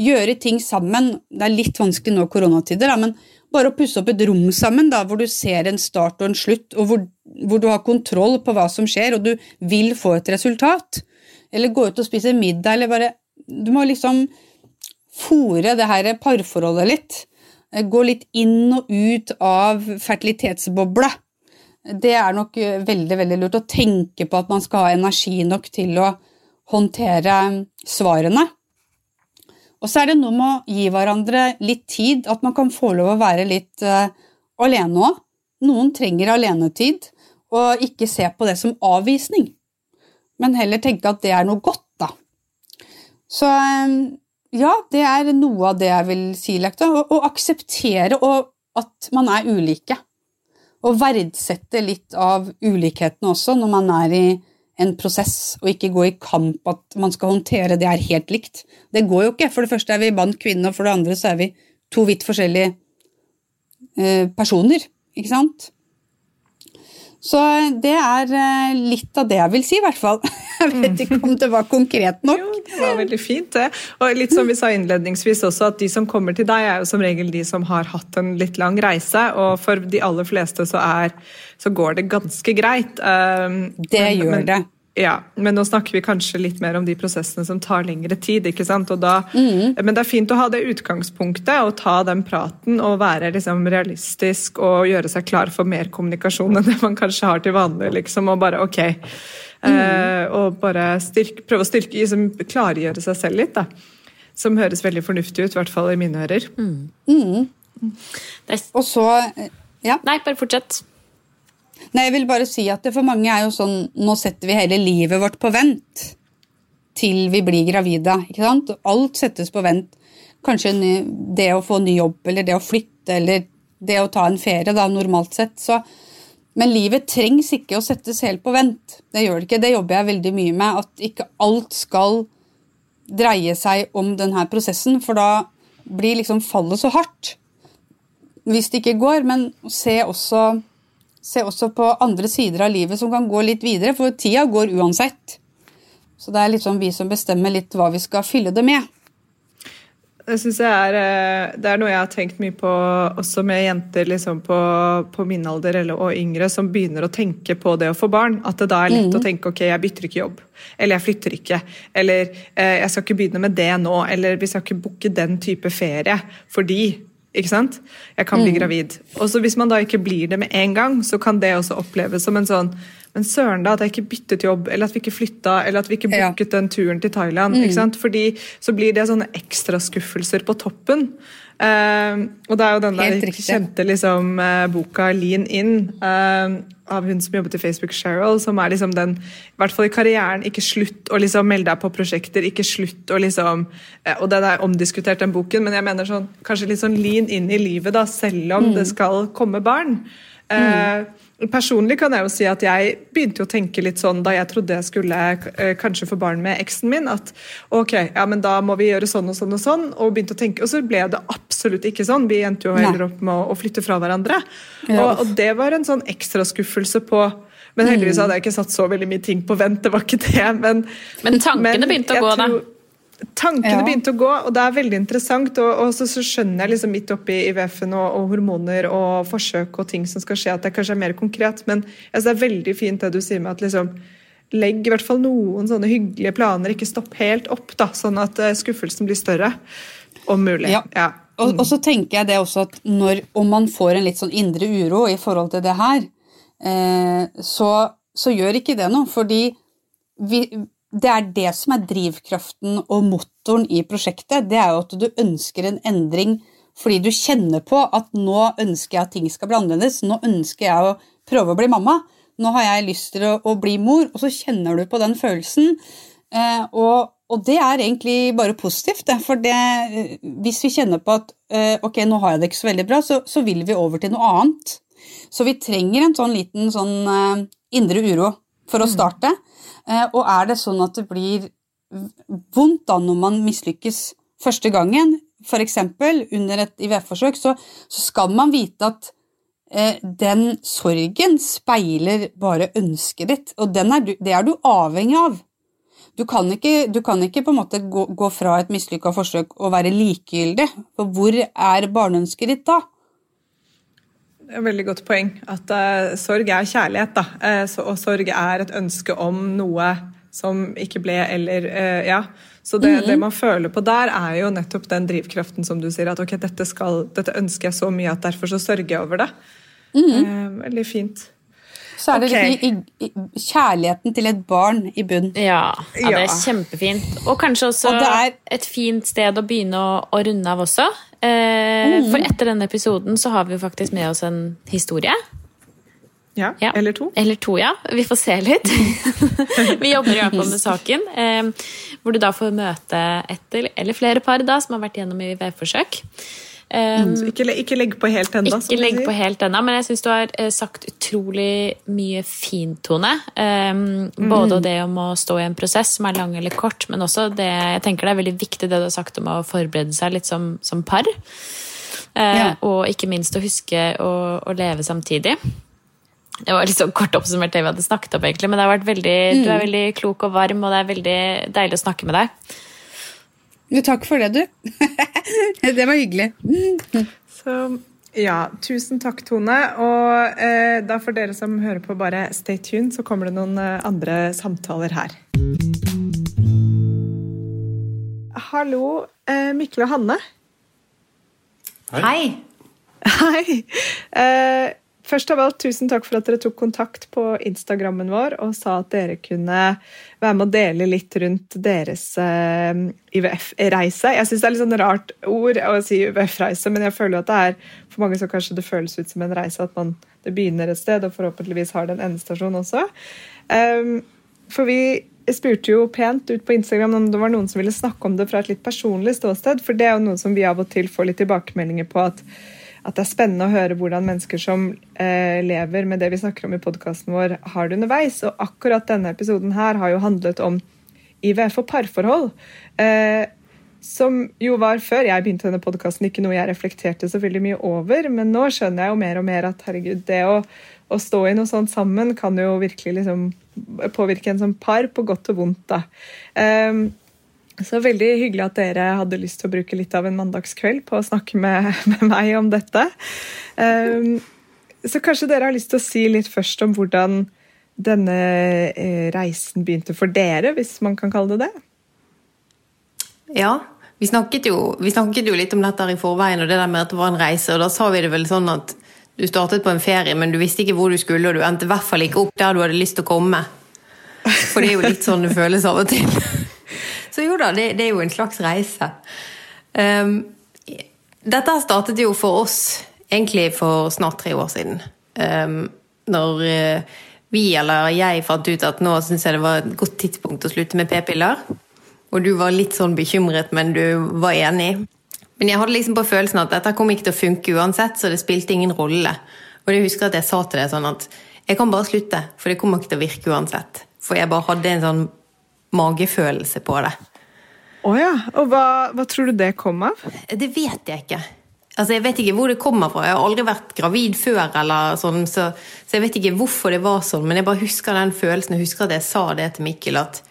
gjøre ting sammen. Det er litt vanskelig nå i koronatider, da, men bare å pusse opp et rom sammen da, hvor du ser en start og en slutt, og hvor, hvor, du har kontroll på hva som skjer, og du vil få et resultat. Eller gå ut og spise middag, eller bare Du må liksom fòre det her parforholdet litt. Gå litt inn og ut av fertilitetsbobla. Det er nok veldig, veldig lurt å tenke på at man skal ha energi nok til å håndtere svarene. Og så er det noe med å gi hverandre litt tid, at man kan få lov å være litt uh, alene òg. Noen trenger alenetid, og ikke se på det som avvisning, men heller tenke at det er noe godt, da. Så um, ja, det er noe av det jeg vil si, Lekta. Å akseptere at man er ulike. Og verdsette litt av ulikhetene også når man er i en prosess, og ikke gå i kamp at man skal håndtere det er helt likt. Det går jo ikke. For det første er vi mann, kvinne, og for det andre så er vi to vidt forskjellige eh, personer, ikke sant? Så det er eh, litt av det jeg vil si, i hvert fall. Jeg vet ikke om det var konkret nok. Jo, det var veldig fint, det. Og litt som vi sa innledningsvis også, at de som kommer til deg, er jo som regel de som har hatt en litt lang reise, og for de aller fleste så, er, så går det ganske greit. Um, det gjør men, det. Ja, men nå snakker vi kanskje litt mer om de prosessene som tar lengre tid. ikke sant? Da, mm. Men det er fint å ha det utgangspunktet og ta den praten og være liksom realistisk og gjøre seg klar for mer kommunikasjon enn det man kanskje har til vanlig. liksom, Og bare ok. Mm. Eh, og bare styrke, prøve å styrke, liksom, klargjøre seg selv litt. da. Som høres veldig fornuftig ut, i hvert fall i mine ører. Mm. mm. Og så ja. Nei, bare fortsett. Nei, jeg vil bare si at det for mange er jo sånn Nå setter vi hele livet vårt på vent til vi blir gravide. ikke sant? Alt settes på vent. Kanskje det å få ny jobb, eller det å flytte, eller det å ta en ferie, da, normalt sett. Så, men livet trengs ikke å settes helt på vent. Det gjør det ikke. Det jobber jeg veldig mye med. At ikke alt skal dreie seg om denne prosessen, for da blir liksom fallet så hardt. Hvis det ikke går, men se også se også på andre sider av livet som kan gå litt videre, for tida går uansett. Så det er liksom vi som bestemmer litt hva vi skal fylle det med. Det synes jeg er, eh, det er noe jeg har tenkt mye på også med jenter liksom på, på, min alder eller, og yngre som begynner å tenke på det å få barn. At det da er lett mm. å tenke ok, jeg bytter ikke jobb. Eller jeg flytter ikke. Eller eh, jeg skal ikke begynne med det nå. Eller vi skal ikke booke den type ferie fordi ikke sant? Jeg kan bli mm. gravid. Og så Hvis man da ikke blir det med en gang, så kan det også oppleves som en sånn Men søren, da, at jeg ikke byttet jobb, eller at vi ikke flytta, eller at vi ikke booket ja. den turen til Thailand. Mm. ikke sant? Fordi så blir det sånne ekstraskuffelser på toppen. Uh, og det er jo den der kjente liksom, uh, boka 'Lean In' uh, av hun som jobbet i Facebook, Cheryl, som er liksom den I hvert fall i karrieren, ikke slutt å liksom melde deg på prosjekter, ikke slutt å liksom Og den er omdiskutert, den boken, men jeg mener sånn, kanskje litt sånn lean in i livet, da, selv om mm. det skal komme barn. Mm. Personlig kan jeg jo si at jeg begynte å tenke litt sånn da jeg trodde jeg skulle eh, kanskje få barn med eksen min, at ok, ja, men da må vi gjøre sånn og sånn og sånn. Og begynte å tenke, og så ble det absolutt ikke sånn. Vi endte jo heller opp med å, flytte fra hverandre. Og, og, det var en sånn ekstra skuffelse på men heldigvis hadde jeg ikke satt så veldig mye ting på vent. det var ikke det, Men, men tankene begynte å gå, da? Tankene ja. begynte å gå, og det er veldig interessant. Og, og så, så, skjønner jeg liksom midt oppi IVF-en og, og, hormoner og forsøk og ting som skal skje, at det kanskje er mer konkret. Men altså, det er veldig fint det du sier med at liksom Legg i hvert fall noen sånne hyggelige planer, ikke stopp helt opp, da, sånn at uh, skuffelsen blir større. Om mulig. Ja. ja. Og, og, så tenker jeg det også at når, om man får en litt sånn indre uro i forhold til det her, eh, så, så, gjør ikke det noe. Fordi vi, det er det som er drivkraften og motoren i prosjektet. Det er jo at du ønsker en endring fordi du kjenner på at nå ønsker jeg at ting skal bli annerledes. Nå ønsker jeg å prøve å bli mamma. Nå har jeg lyst til å, å bli mor, og så kjenner du på den følelsen. Eh, og, og, det er egentlig bare positivt. For det, hvis vi kjenner på at eh, ok, nå har jeg det ikke så veldig bra, så, så vil vi over til noe annet. Så vi trenger en sånn liten sånn uh, indre uro for å mm. starte. Uh, og er det sånn at det blir vondt da når man mislykkes første gangen, f.eks. under et IVF-forsøk, så, så, skal man vite at eh, den sorgen speiler bare ønsket ditt, og er du, det er du avhengig av. Du kan ikke, du kan ikke på en måte gå, gå fra et mislykka forsøk og være likegyldig, for hvor er barneønsket ditt da? Veldig godt poeng. At uh, sorg er kjærlighet, da. Uh, så, og sorg er et ønske om noe som ikke ble, eller uh, Ja. Så det, mm det, man føler på der, er jo nettopp den drivkraften som du sier. At ok, dette, skal, dette ønsker jeg så mye at derfor så sørger jeg over det. Mm veldig fint så er det okay. liksom i, i, kjærligheten til et barn i bunn. Ja, ja, det er kjempefint. Og kanskje også og er, et fint sted å begynne å, å runde av også. Eh, mm. For etter denne episoden så har vi jo faktisk med oss en historie. Ja, ja. Eller to. Eller to, ja. Vi får se litt. vi jobber i hvert fall med saken. Eh, hvor du da får møte ett eller flere par da, som har vært gjennom IVF-forsøk. Um, ikke, ikke, legg på helt ennå. Ikke legg på helt ennå, men jeg syns du har uh, sagt utrolig mye fintone. Um, mm. Både det om å stå i en prosess som er lang eller kort, men også det jeg tenker det er veldig viktig det du har sagt om å forberede seg litt som, som par. Uh, ja. Og ikke minst å huske å, å, leve samtidig. Det var litt sånn kort oppsummert det vi hadde snakket om, egentlig, men det har vært veldig, mm. du er veldig klok og varm, og det er veldig deilig å snakke med deg. Jo, takk for det, du. det var hyggelig. Så ja, tusen takk, Tone. Og eh, da for dere som hører på, bare stay tuned, så kommer det noen eh, andre samtaler her. Hallo, eh, Mikkel og Hanne. Hei. Hei. Eh, Først av alt, tusen takk for at dere tok kontakt på Instagrammen vår og sa at dere kunne være med å dele litt rundt deres eh, IVF-reise. Jeg syns det er litt sånn rart ord å si IVF-reise, men jeg føler at det er for mange så kanskje det føles ut som en reise, at man, det begynner et sted og forhåpentligvis har det en endestasjon også. Um, for vi spurte jo pent ut på Instagram om det var noen som ville snakke om det fra et litt personlig ståsted, for det er jo noe som vi av og til får litt tilbakemeldinger på at at det er spennende å høre hvordan mennesker som eh, lever med det vi snakker om i podkasten vår, har det underveis. Og akkurat denne episoden her har jo handlet om IVF og parforhold. Eh, som jo var før jeg begynte denne podkasten ikke noe jeg reflekterte så veldig mye over, men nå skjønner jeg jo mer og mer at herregud, det å, å stå i noe sånt sammen kan jo virkelig liksom påvirke en som par på godt og vondt. da. Um, så veldig hyggelig at dere hadde lyst til å bruke litt av en mandagskveld på å snakke med, med meg om dette. Um, så kanskje dere har lyst til å si litt først om hvordan denne eh, reisen begynte for dere, hvis man kan kalle det det? Ja, vi snakket, jo, vi snakket jo litt om dette i forveien, og det der med at det var en reise. og Da sa vi det vel sånn at du startet på en ferie, men du visste ikke hvor du skulle, og du endte i hvert fall ikke opp der du hadde lyst til å komme. For det er jo litt sånn det føles av og til. Så jo da, det, det er jo en slags reise. Um, dette startet jo for oss egentlig for snart tre år siden. Um, når uh, vi, eller jeg, fant ut at nå syns jeg det var et godt tidspunkt å slutte med p-piller. Og du var litt sånn bekymret, men du var enig. Men jeg hadde liksom på følelsen at dette kom ikke til å funke uansett, så det spilte ingen rolle. Og jeg husker at jeg sa til deg sånn at jeg kan bare slutte, for det kommer ikke til å virke uansett. For jeg bare hadde en sånn magefølelse på det. Å oh ja. Og hva, hva, tror du det kom av? Det vet jeg ikke. Altså, Jeg vet ikke hvor det kommer fra. Jeg har aldri vært gravid før, eller sånn, så, så, jeg vet ikke hvorfor det var sånn, men jeg bare husker den følelsen. Jeg husker at jeg sa det til Mikkel, at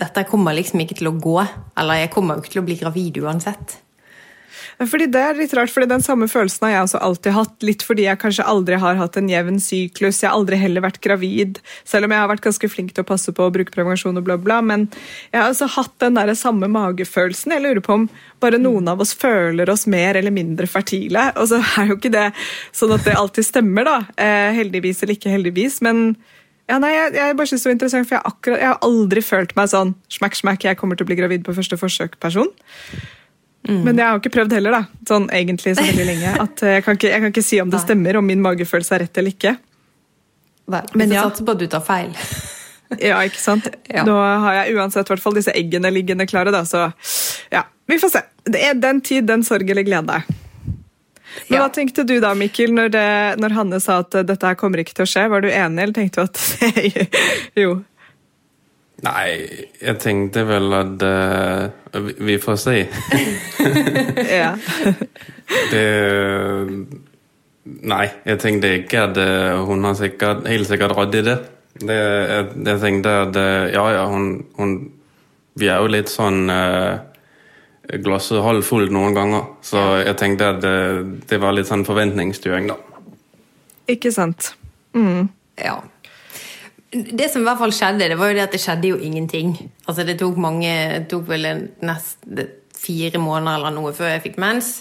dette kommer liksom ikke til å gå. Eller jeg kommer jo ikke til å bli gravid uansett. Fordi Det er litt rart, fordi den samme følelsen har jeg også alltid hatt. Litt fordi jeg kanskje aldri har hatt en jevn syklus. Jeg har aldri heller vært gravid, selv om jeg har vært ganske flink til å passe på å bruke prevensjon og bla, bla. Men jeg har altså hatt den der samme magefølelsen. Jeg lurer på om bare noen av oss føler oss mer eller mindre fertile. Og så er jo ikke det sånn at det alltid stemmer, da. Eh, heldigvis eller ikke heldigvis. men ja, nei, jeg, jeg bare synes det var interessant, for jeg, akkurat, jeg har aldri følt meg sånn smack, smack, jeg kommer til å bli gravid på første forsøk-person. Mm. Men jeg har ikke prøvd heller, da. Sånn egentlig så veldig lenge. At jeg, kan ikke, jeg kan ikke si om det stemmer, om min magefølelse er rett eller ikke. Vel, Men ja. satser på at du tar feil. ja, ikke sant. Ja. Nå har jeg uansett hvert fall disse eggene liggende klare, da, så ja. Vi får se. Det er den tid, den sorg eller glede. Men Ja. hva tenkte du da, Mikkel, når, det, når Hanne sa at eh, dette her kommer ikke til å skje? Var du enig, eller tenkte du at Jo. Nei, jeg tenkte vel at uh, vi- Vi får se. Ja. Det Nei, jeg tenkte ikke at eh, hun har sikkert, helt sikkert råd i det. det jeg, jeg tenkte at eh, ja, ja, hun, hun Vi er jo litt sånn uh, Glasset halvfullt noen ganger. Så jeg tenkte at det, det var litt sånn forventningsstyring, da. Ikke sant. Mm. Ja. Det som i hvert fall skjedde, det var jo det at det skjedde jo ingenting. Altså Det tok mange, det tok vel nesten fire måneder eller noe før jeg fikk mens.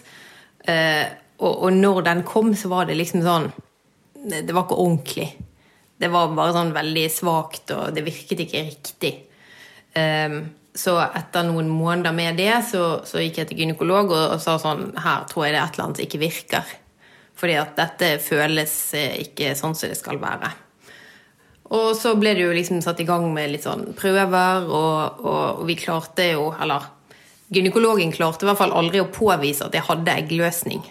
Eh, og, og når den kom, så var det liksom sånn Det, var ikke ordentlig. Det var bare sånn veldig svakt, og det virket ikke riktig. Eh, så etter noen måneder med det, så, så gikk jeg til gynekolog og, og sa sånn Her tror jeg det er et eller annet som ikke virker. Fordi at dette føles eh, ikke sånn som det skal være. Og så ble det jo liksom satt i gang med litt sånn prøver, og, og, og vi klarte jo Eller gynekologen klarte i hvert fall aldri å påvise at jeg hadde eggløsning.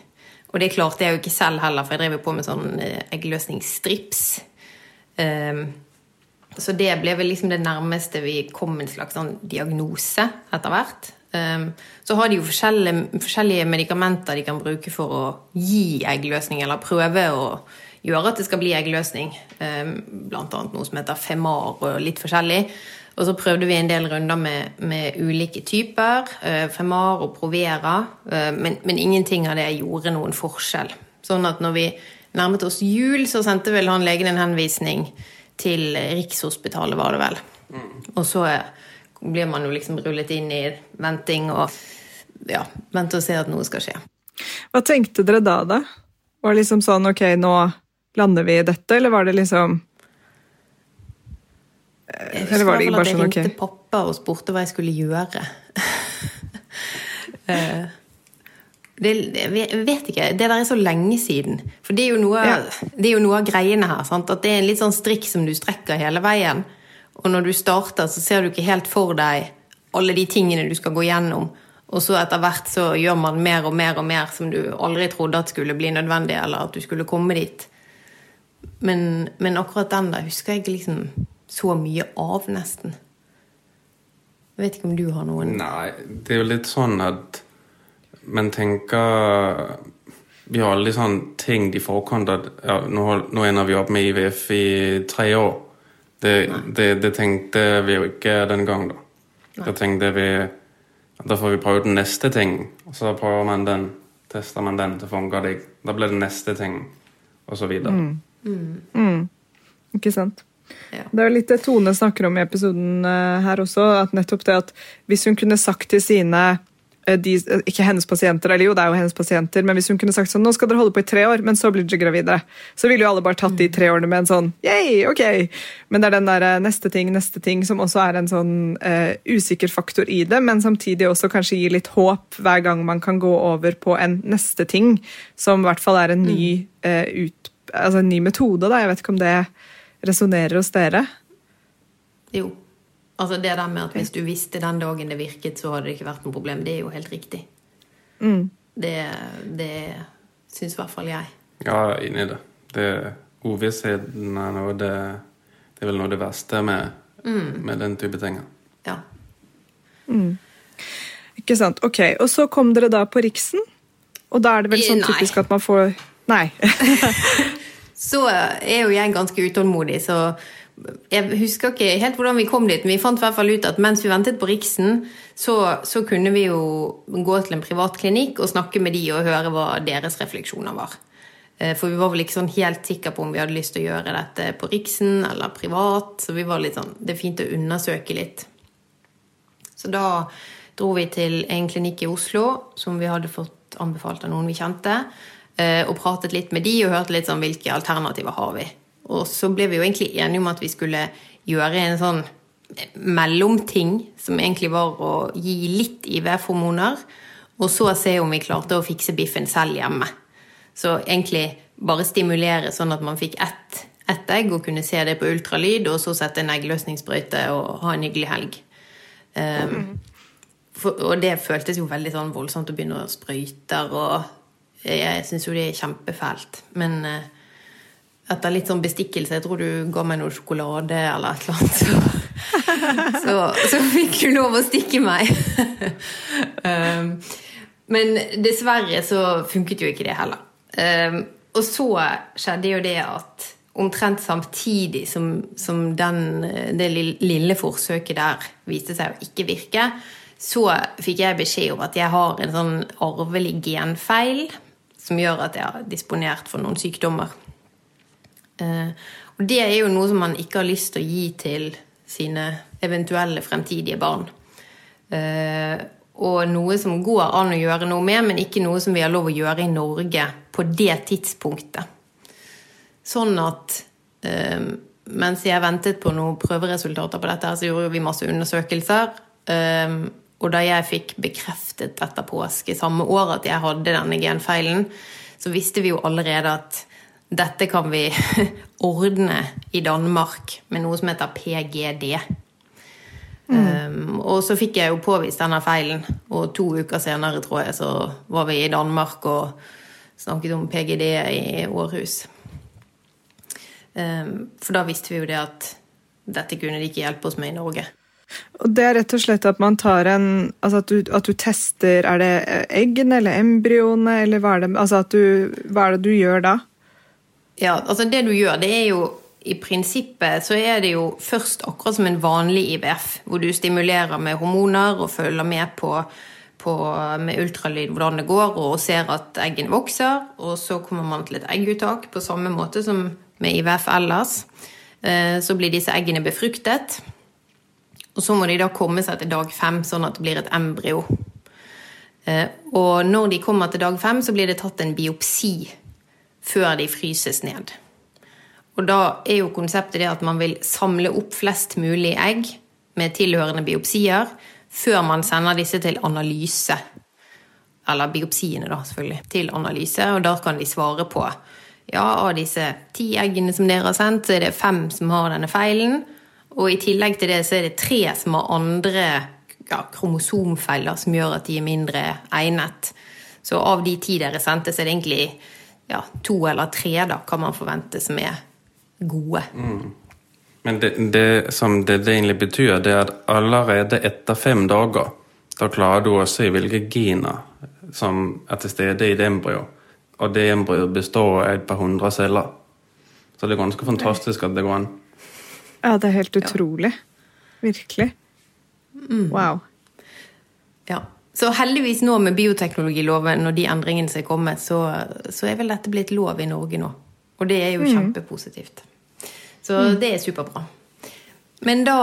Og det klarte jeg jo ikke selv heller, for jeg drev jo på med sånn eh, eggløsningsstrips. Um, så det ble vel liksom det nærmeste vi kom en slags sånn diagnose etter hvert. Um, så har de jo forskjellige, forskjellige medikamenter de kan bruke for å gi eggløsning, eller prøve å gjøre at det skal bli eggløsning. løsning. blant annet noe som heter Femar og litt forskjellig. Og så prøvde vi en del runder med, med ulike typer. Uh, Femar og Provera. Uh, men, men ingenting av det gjorde noen forskjell. Sånn at når vi nærmet oss jul, så sendte vel han legen en henvisning til Rikshospitalet, var det vel. Og så eh, blir man jo liksom rullet inn i venting og ja, vente og se at noe skal skje. Hva tenkte dere da, da? Var det liksom sånn ok, nå lander vi i dette, eller var det liksom Jeg Eller var det ikke bare at jeg sånn, ringte pappa og spurte hva jeg skulle gjøre. Eh, det, jeg vet- ikke. Det der er så lenge siden. For det er jo noe, Ja. det er jo noe av greiene her. Sant? At det er en litt sånn strikk som du strekker hele veien. Og når du starter, så ser du ikke helt for deg alle de tingene du skal gå gjennom. Og så etter hvert så gjør man mer og mer og mer som du aldri trodde at skulle bli nødvendig, eller at du skulle komme dit. Men, men akkurat den der husker jeg liksom så mye av, nesten. Jeg vet ikke om du har noen Nei, det er jo litt sånn at man tenker Vi har alle sånne ting i forkant at ja, nå, nå ender vi opp med IVF i tre år. Det, det, det tenkte vi jo ikke den gang, da. Da tenkte vi da får vi prøve den neste ting, og så prøver man den. Tester man den, så funker det ikke. Da blir det neste ting, og så videre. Ikke sant? Ja. Det er litt det Tone snakker om i episoden eh, her også, at nettopp det at hvis hun kunne sagt til sine eh, de, eh, ikke hennes pasienter, eller jo, det er jo hennes pasienter, men hvis hun kunne sagt sånn, nå skal dere holde på i tre år, men så blir dere gravide, så ville jo alle bare tatt de tre årene med en sånn, yay, ok. Men det er den der neste ting, neste ting, som også er en sånn uh, usikker faktor i det, men samtidig også kanskje gir litt håp hver gang man kan gå over på en neste ting, som i hvert fall er en ny, uh, ut, altså en ny metode, da. Jeg vet ikke om det resonnerer hos dere. Jo. Altså det der med at hvis du visste den dagen det virket, så hadde det ikke vært noe problem, det er jo helt riktig. Det, det syns i hvert fall jeg. Ja, enig i det. det Uvissheten er noe det Det er vel noe det verste med, med den type ting. Ja. Ikke sant? Ok, Og så kom dere da på Riksen, og da er det vel sånn Nei. typisk at man får Nei. Så er jo jeg ganske utålmodig, så jeg husker ikke helt hvordan vi kom dit, men vi fant i hvert fall ut at mens vi ventet på Riksen, så, så kunne vi jo gå til en privat klinikk og snakke med de og høre hva deres refleksjoner var. Eh, For vi var vel ikke sånn helt sikre på om vi hadde lyst til å gjøre dette på Riksen eller privat, så vi var litt sånn, det er fint å undersøke litt. Så da dro vi til en klinikk i Oslo som vi hadde fått anbefalt av noen vi kjente, og pratet litt med de og hørte litt sånn hvilke alternativer har vi. Og så ble vi jo egentlig enige om at vi skulle gjøre en sånn mellomting, som egentlig var å gi litt IVF-hormoner, og så se om vi klarte å fikse biffen selv hjemme. Så egentlig bare stimulere sånn at man fikk ett, ett egg og kunne se det på ultralyd, og så sette en eggløsningssprøyte og ha en hyggelig helg. Um, for, og det føltes jo veldig sånn voldsomt å begynne å sprøyter og jeg syns jo det er kjempefælt. Men eh, etter litt sånn bestikkelse Jeg tror du ga meg noe sjokolade eller et eller annet. Så, så, så fikk du lov å stikke meg. um, men dessverre så funket jo ikke det heller. Um, og så skjedde jo det at omtrent samtidig som, som den, det lille forsøket der viste seg å ikke virke, så fikk jeg beskjed om at jeg har en sånn arvelig genfeil som gjør at jeg er disponert for noen sykdommer. Uh, og det er jo noe som man ikke har lyst til å gi til sine eventuelle fremtidige barn. Uh, og noe som går an å gjøre noe med, men ikke noe som vi har lov å gjøre i Norge på det tidspunktet. Sånn at eh, mens jeg ventet på noen prøveresultater på dette, så gjorde vi masse undersøkelser. Og da jeg fikk bekreftet etter påske samme år at jeg hadde denne genfeilen, så visste vi jo allerede at dette kan vi ordne i Danmark med noe som heter PGD. Mm. Um, og så fikk jeg jo påvist denne feilen, og to uker senere, tror jeg, så var vi i Danmark og snakket om PGD i Århus. Um, for da visste vi jo det at dette kunne de ikke hjelpe oss med i Norge. Og det er rett og slett at man tar en Altså at du, at du tester Er det eggene eller embryoene, eller hva er det, altså du, hva er det du gjør da? Ja, altså det du gjør, det er jo i prinsippet så er det jo først akkurat som en vanlig IVF, hvor du stimulerer med hormoner og følger med på, på med ultralyd hvordan det går, og ser at eggene vokser. Og så kommer man til et egguttak på samme måte som med IVF ellers. Eh, så blir disse eggene befruktet. Og så må de da komme seg til dag fem, sånn at det blir et embryo. Eh, og når de kommer til dag fem, så blir det tatt en biopsi før de fryses ned. Og da er jo konseptet det at man vil samle opp flest mulig egg med tilhørende biopsier før man sender disse til analyse. Eller biopsiene, da, selvfølgelig. Til analyse. Og da kan de svare på ja, av disse ti eggene som dere har sendt, så er det fem som har denne feilen. Og i tillegg til det så er det tre som har andre ja, kromosomfeller som gjør at de er mindre egnet. Så av de ti dere sendte, så er det egentlig ja, to eller tre da, kan man forvente som er gode. Mm. Men det, det, som det, det, egentlig betyr, det er at allerede etter fem dager da klarer du å se hvilke gener som er til stede i det embryoet. Og det embryoet består av et par hundre celler. Så det er ganske fantastisk at det går an. Ja, det er helt utrolig. Virkelig. Mm. Wow. Ja. Så heldigvis nå med bioteknologiloven og de endringene som er kommet, så, så er vel dette blitt lov i Norge nå. Og det er jo mm. kjempepositivt. Så mm. det er superbra. Men da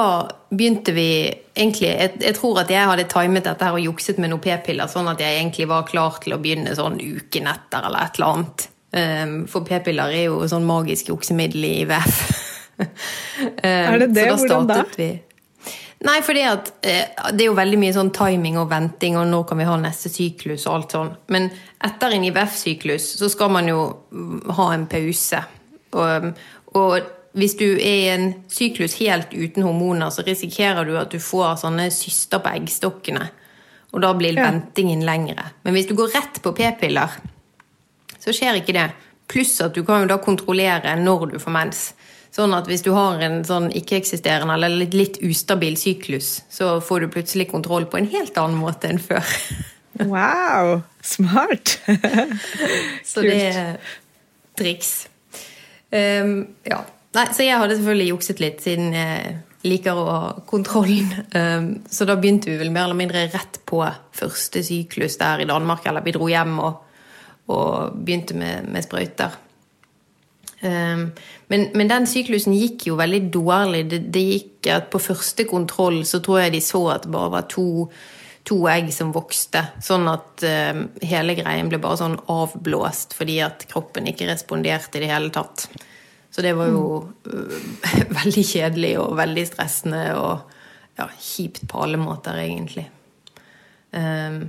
begynte vi egentlig jeg, jeg, tror at jeg hadde timet dette her og jukset med noen p-piller, sånn at jeg egentlig var klar til å begynne sånn uken etter eller et eller annet. Um, for p-piller er jo sånn magisk juksemiddel i IVF. Er det det? Hvordan da? Vi. Nei, for det, uh, det er jo veldig mye sånn timing og venting, og når kan vi ha neste syklus og alt sånn. Men etter en IVF-syklus så skal man jo ha en pause. Og, og hvis du er i en syklus helt uten hormoner, så risikerer du at du får sånne syster på eggstokkene. Og da blir ja. ventingen lengre. Men hvis du går rett på p-piller, så skjer ikke det. Pluss at du kan jo da kontrollere når du får mens. Sånn at hvis du har en sånn ikke-eksisterende eller litt, litt, ustabil syklus, så får du plutselig kontroll på en helt annen måte enn før. wow! Smart! så det er triks. Um, ja. Nei, så jeg hadde selvfølgelig jukset litt, siden jeg liker å ha kontrollen. Um, så da begynte vi vel mer eller mindre rett på første syklus der i Danmark. Eller vi dro hjem og, og begynte med, med sprøyter. Um, men, men, den syklusen gikk jo veldig dårlig. Det, det, gikk at På første kontroll så tror jeg de så at det bare var to, to egg som vokste. Sånn at um, hele greien ble bare sånn avblåst fordi at kroppen ikke responderte i det hele tatt. Så det var jo uh, veldig kjedelig og veldig stressende og ja, kjipt på alle måter, egentlig. Um,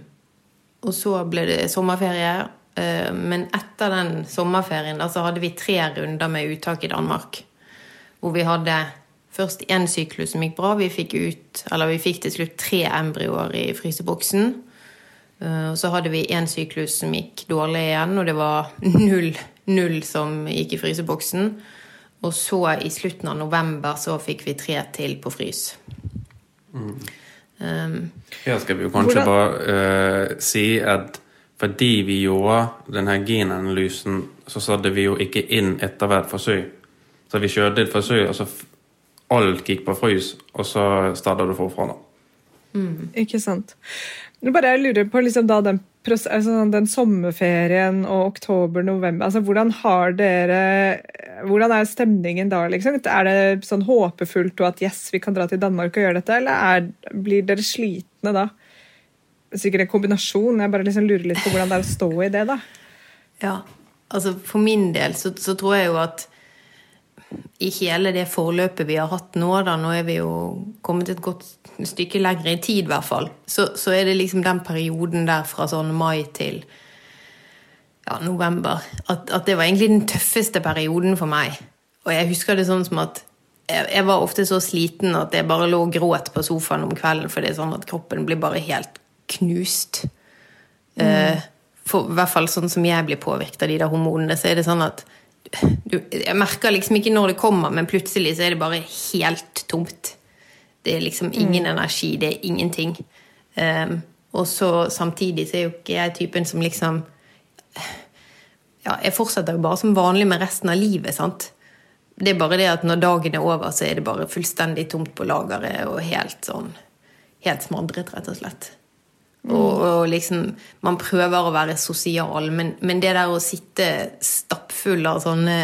og så ble det sommerferie. Uh, men etter den sommerferien da, så hadde vi tre runder med uttak i Danmark. Hvor vi hadde først én syklus som gikk bra. Vi fikk, ut, vi fikk til slutt tre embryoer i fryseboksen. Eh, Og så hadde vi én syklus som gikk dårlig igjen, og det var null, null som gikk i fryseboksen. Og så i slutten av november så fikk vi tre til på frys. Um, ja, skal vi jo kanskje Hvordan- bare uh, si at fordi vi gjorde denne genanalysen, så satte vi jo ikke inn etter hvert forsøk. Så vi kjørte et forsøk, og så alt gikk på frys, og så starta du forfra. da. Ikke sant. Nå bare jeg lurer på liksom da den, altså den sommerferien og oktober-november altså Hvordan har dere Hvordan er stemningen da? liksom? Er det sånn håpefullt og at yes, vi kan dra til Danmark og gjøre dette, eller er, blir dere slitne da? Sikkert en kombinasjon. Jeg bare liksom lurer litt på hvordan det er å stå i det. da. Ja, altså for min del så, så tror jeg jo at i hele det forløpet vi har hatt nå, da, nå er vi jo kommet et godt stykke lenger i tid i hvert fall, så, så er det liksom den perioden der fra sånn mai til ja, november, at, at det var egentlig den tøffeste perioden for meg. Og jeg husker det sånn som at jeg, jeg var ofte så sliten at jeg bare lå og gråt på sofaen om kvelden, for det er sånn at kroppen blir bare helt knust. Mm. for i hvert fall sånn som jeg blir påvirket av de der hormonene, så er det sånn at du, Jeg merker liksom ikke når det kommer, men plutselig så er det bare helt tomt. Det er liksom ingen energi, det er ingenting. Um, og så samtidig så er jo ikke jeg typen som liksom Ja, jeg fortsetter jo bare som vanlig med resten av livet, sant. Det er bare det at når dagen er over, så er det bare fullstendig tomt på lageret og helt sånn Helt smadret, rett og slett. Og, og liksom Man prøver å være sosial, men, men det der å sitte stappfull av sånne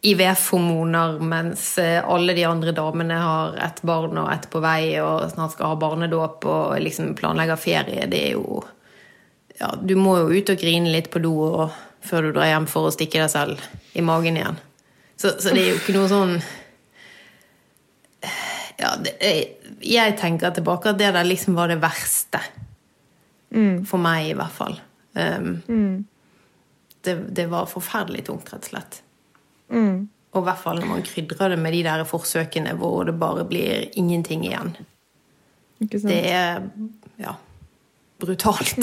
IVF-hormoner mens eh, alle de andre damene har ett barn og ett på vei og snart skal ha barnedåp og liksom planlegger ferie, det er jo Ja, du må jo ut og grine litt på do og, før du drar hjem for å stikke deg selv i magen igjen. Så, så det er jo ikke noe sånn ja, det, jeg, jeg tenker tilbake at det der liksom var det verste. For meg, i hvert fall. Um, det, det var forferdelig tungt, rett og slett. Og i hvert fall når man krydrer det med de der forsøkene hvor det bare blir ingenting igjen. Ikke sant? Det er ja, brutalt.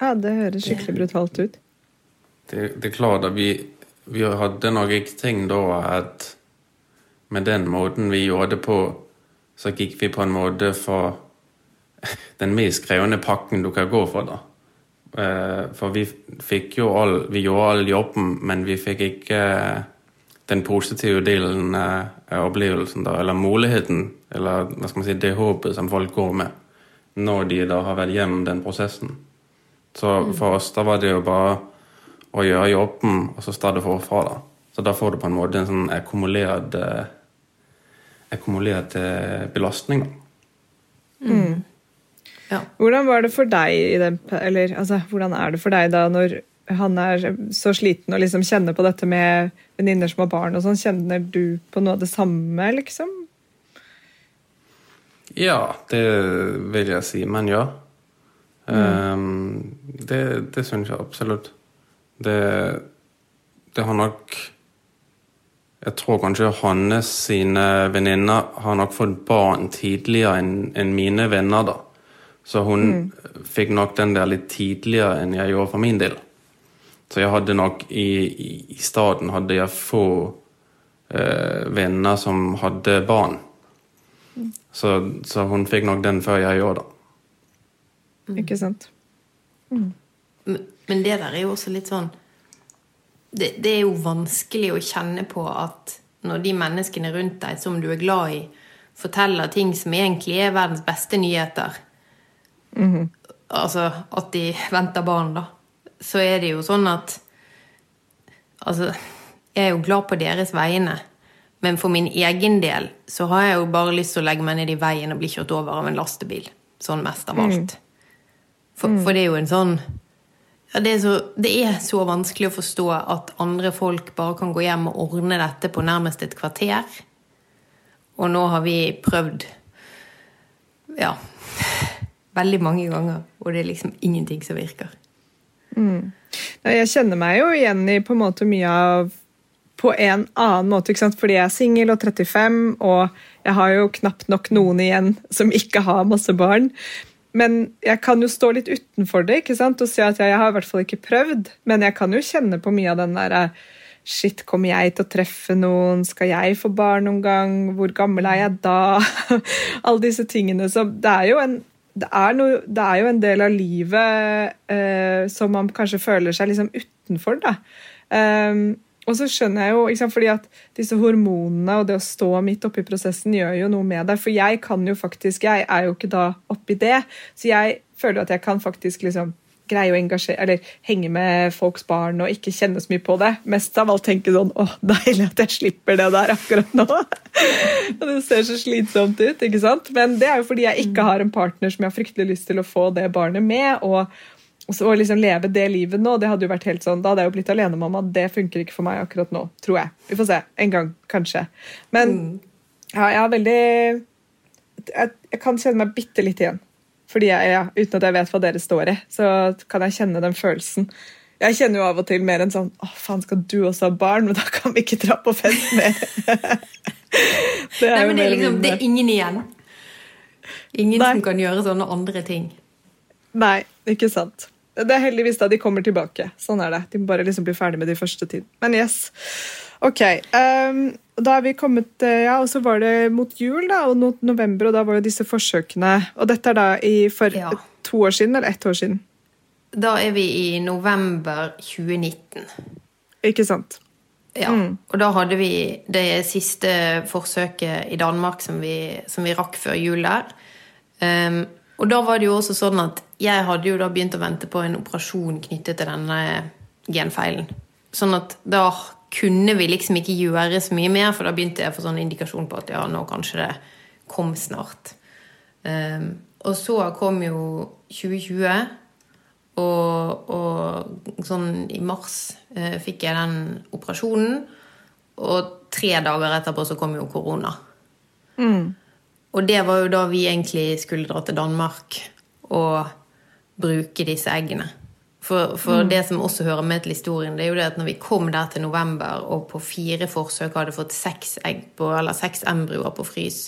Ja, det høres skikkelig brutalt ut. Det, det er klart at vi, vi hadde ikke tenkt da at med den måten vi gjorde det på, så gikk vi på en måte for den mest krevende pakken du kan gå for. da. Eh, For vi fikk jo all, vi gjorde all jobben, men vi fikk ikke den positive delen av opplevelsen, da, eller muligheten, eller hva skal man si, det håpet som folk går med når de da har vært gjennom den prosessen. Så for oss da var det jo bare å gjøre jobben, og så starte forfra. da. Så da får du på en måte en sånn akkumulert eh, akkumulert belastning. da. Ja. Hvordan var det for deg i den, eller altså, hvordan er det for deg da når han er så sliten og liksom kjenner på dette med venninner som har barn og sånn, kjenner du på noe av det samme, liksom? Ja, det vil jeg si, men ja. Ehm, det det syns jeg absolutt. Det, det har nok Jeg tror kanskje hans sine venninner har nok fått barn tidligere enn enn mine venner, da. Så hun fikk nok den der litt tidligere enn jeg gjorde for min del. Så jeg hadde nok i, i, i staden hadde jeg få eh, venner som hadde barn. Så, så hun fikk nok den før jeg gjorde det. Ikke sant? Men men det der er jo også litt sånn det, det er jo vanskelig å kjenne på at når de menneskene rundt deg som du er glad i, forteller ting som egentlig er verdens beste nyheter Altså at de venter barn, da. Så er det jo sånn at Altså, jeg er jo glad på deres vegne. Men for min egen del så har jeg jo bare lyst til å legge meg ned i veien og bli kjørt over av en lastebil. Sånn mest av alt. For, for det er jo en sånn ja, det, er så, det er så vanskelig å forstå at andre folk bare kan gå hjem og ordne dette på nærmest et kvarter. Og nå har vi prøvd ja, veldig mange ganger, og det er liksom ingenting som virker. Mm. Jeg kjenner meg jo igjen i på en måte mye av På en annen måte, ikke sant? fordi jeg er singel og 35, og jeg har jo knapt nok noen igjen som ikke har masse barn. men jeg kan jo stå litt utenfor det ikke sant? og si at jeg, jeg har i hvert fall ikke prøvd, men jeg kan jo kjenne på mye av den derre Shit, kommer jeg til å treffe noen? Skal jeg få barn noen gang? Hvor gammel er jeg da? Alle disse tingene. Så det er jo en, det er noe, det er jo en del av livet eh, som man kanskje føler seg liksom utenfor. da. Um, og så skjønner jeg jo, liksom, fordi at disse hormonene og det å stå midt oppi prosessen gjør jo noe med det. For jeg kan jo faktisk, jeg er jo ikke da oppi det, så jeg føler at jeg kan faktisk liksom greie å engasjere, eller henge med folks barn og ikke kjenne så mye på det. Mest av alt tenke sånn åh, deilig at jeg slipper det der akkurat nå. og det ser så slitsomt ut, ikke sant? Men det er jo fordi jeg ikke har en partner som jeg har fryktelig lyst til å få det barnet med. og å liksom leve det livet nå, det hadde jo vært helt sånn, da hadde jeg jo blitt alenemamma. Det funker ikke for meg akkurat nå, tror jeg. Vi får se. En gang, kanskje. Men mm. ja, jeg har veldig jeg, jeg, kan kjenne meg bitte litt igjen. Fordi jeg, ja, Uten at jeg vet hva dere står i, så kan jeg kjenne den følelsen. Jeg kjenner jo av og til mer enn sånn Å, faen, skal du også ha barn? Men da kan vi ikke dra på fest mer. det er Nei, men det er, liksom, det er ingen igjen. Ingen Nei. som kan gjøre sånne andre ting. Nei, ikke sant. Det er heldigvis da de kommer tilbake. Sånn er det. De må bare liksom bli ferdig med de første tid. Men yes. Ok. Um, da er vi kommet eh, Ja, og så var det mot jul, da, og mot november, og da var jo disse forsøkene Og dette er da i, for ja. to år siden, eller ett år siden? Da er vi i november 2019. Ikke sant. Ja, mm. og da hadde vi det siste forsøket i Danmark som vi, som vi rakk før jul der. Um, og da var det jo også sånn at jeg hadde jo da begynt å vente på en operasjon knyttet til denne genfeilen. Sånn at da kunne vi liksom ikke gjøre så mye mer, for da begynte jeg å få sånn indikasjon på at ja, nå kanskje det kom snart. Um, og så kom jo 2020, og, og sånn i mars uh, fikk jeg den operasjonen. Og tre dager etterpå så kom jo korona. Mm. Og det var jo da vi egentlig skulle dra til Danmark og bruke disse eggene. For, for mm. det som også hører med til historien, det er jo det at når vi kom der til november og på fire forsøk hadde fått seks egg på, eller seks embryoer på frys,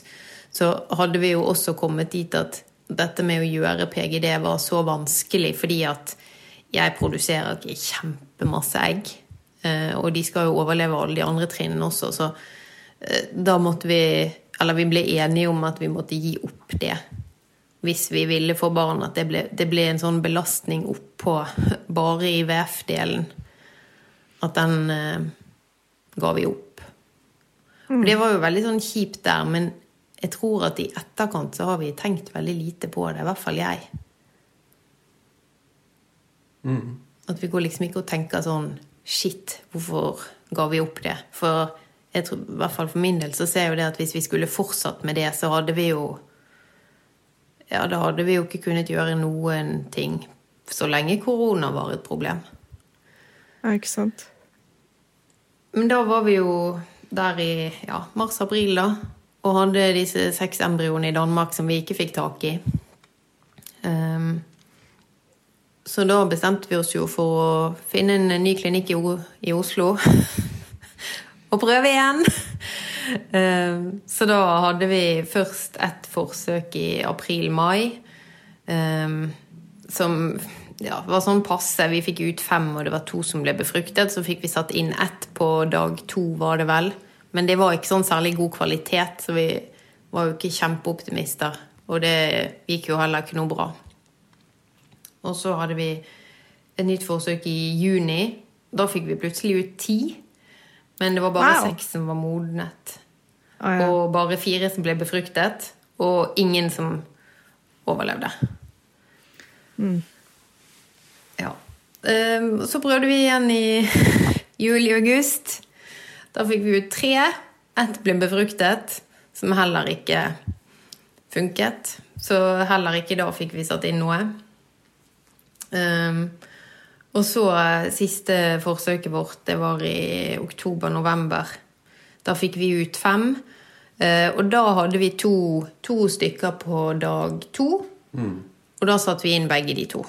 så hadde vi jo også kommet dit at dette med å gjøre PGD var så vanskelig fordi at jeg produserer ikke kjempemasse egg. Eh, og de skal jo overleve alle de andre trinnene også, så eh, da måtte vi Eller vi ble enige om at vi måtte gi opp det hvis vi ville få barn, at det ble, det ble en sånn belastning oppå bare IVF-delen. At den eh, ga vi opp. Mm. Og det var jo veldig sånn kjipt der, men jeg tror at i etterkant så har vi tenkt veldig lite på det. I hvert fall jeg. Mm. At vi går liksom ikke og tenker sånn Shit, hvorfor ga vi opp det? For jeg tror, i hvert fall for min del så ser jeg jo det at hvis vi skulle fortsatt med det, så hadde vi jo ja, da hadde vi jo ikke kunnet gjøre noen ting så lenge korona var et problem. Ja, ikke sant. Men da var vi jo der i ja, mars-april, da. Og hadde disse seks embryoene i Danmark som vi ikke fikk tak i. Um, så da bestemte vi oss jo for å finne en ny klinikk i, i Oslo. og prøve igjen. Ehm, så da hadde vi først ett forsøk i april-mai. Ehm, som ja, var sånn passe. Vi fikk ut fem, og det var to som ble befruktet. Så fikk vi satt inn ett på dag to, var det vel. Men det var ikke sånn særlig god kvalitet, så vi var jo ikke kjempeoptimister. Og det gikk jo heller ikke noe bra. Og så hadde vi et nytt forsøk i juni. Da fikk vi plutselig ut ti. Men det var bare wow. seks som var modnet. Ah, ja. Og bare fire som ble befruktet. Og ingen som overlevde. Mm. Ja. Um, så prøvde vi igjen i juli-august. Da fikk vi ut tre. Ett ble befruktet, som heller ikke funket. Så heller ikke da fikk vi satt inn noe. Um, og så eh, siste forsøket vårt, det var i oktober-november. Da fikk vi ut fem. Eh, og da hadde vi to, to stykker på dag to. Mm. Og da satte vi inn begge de to.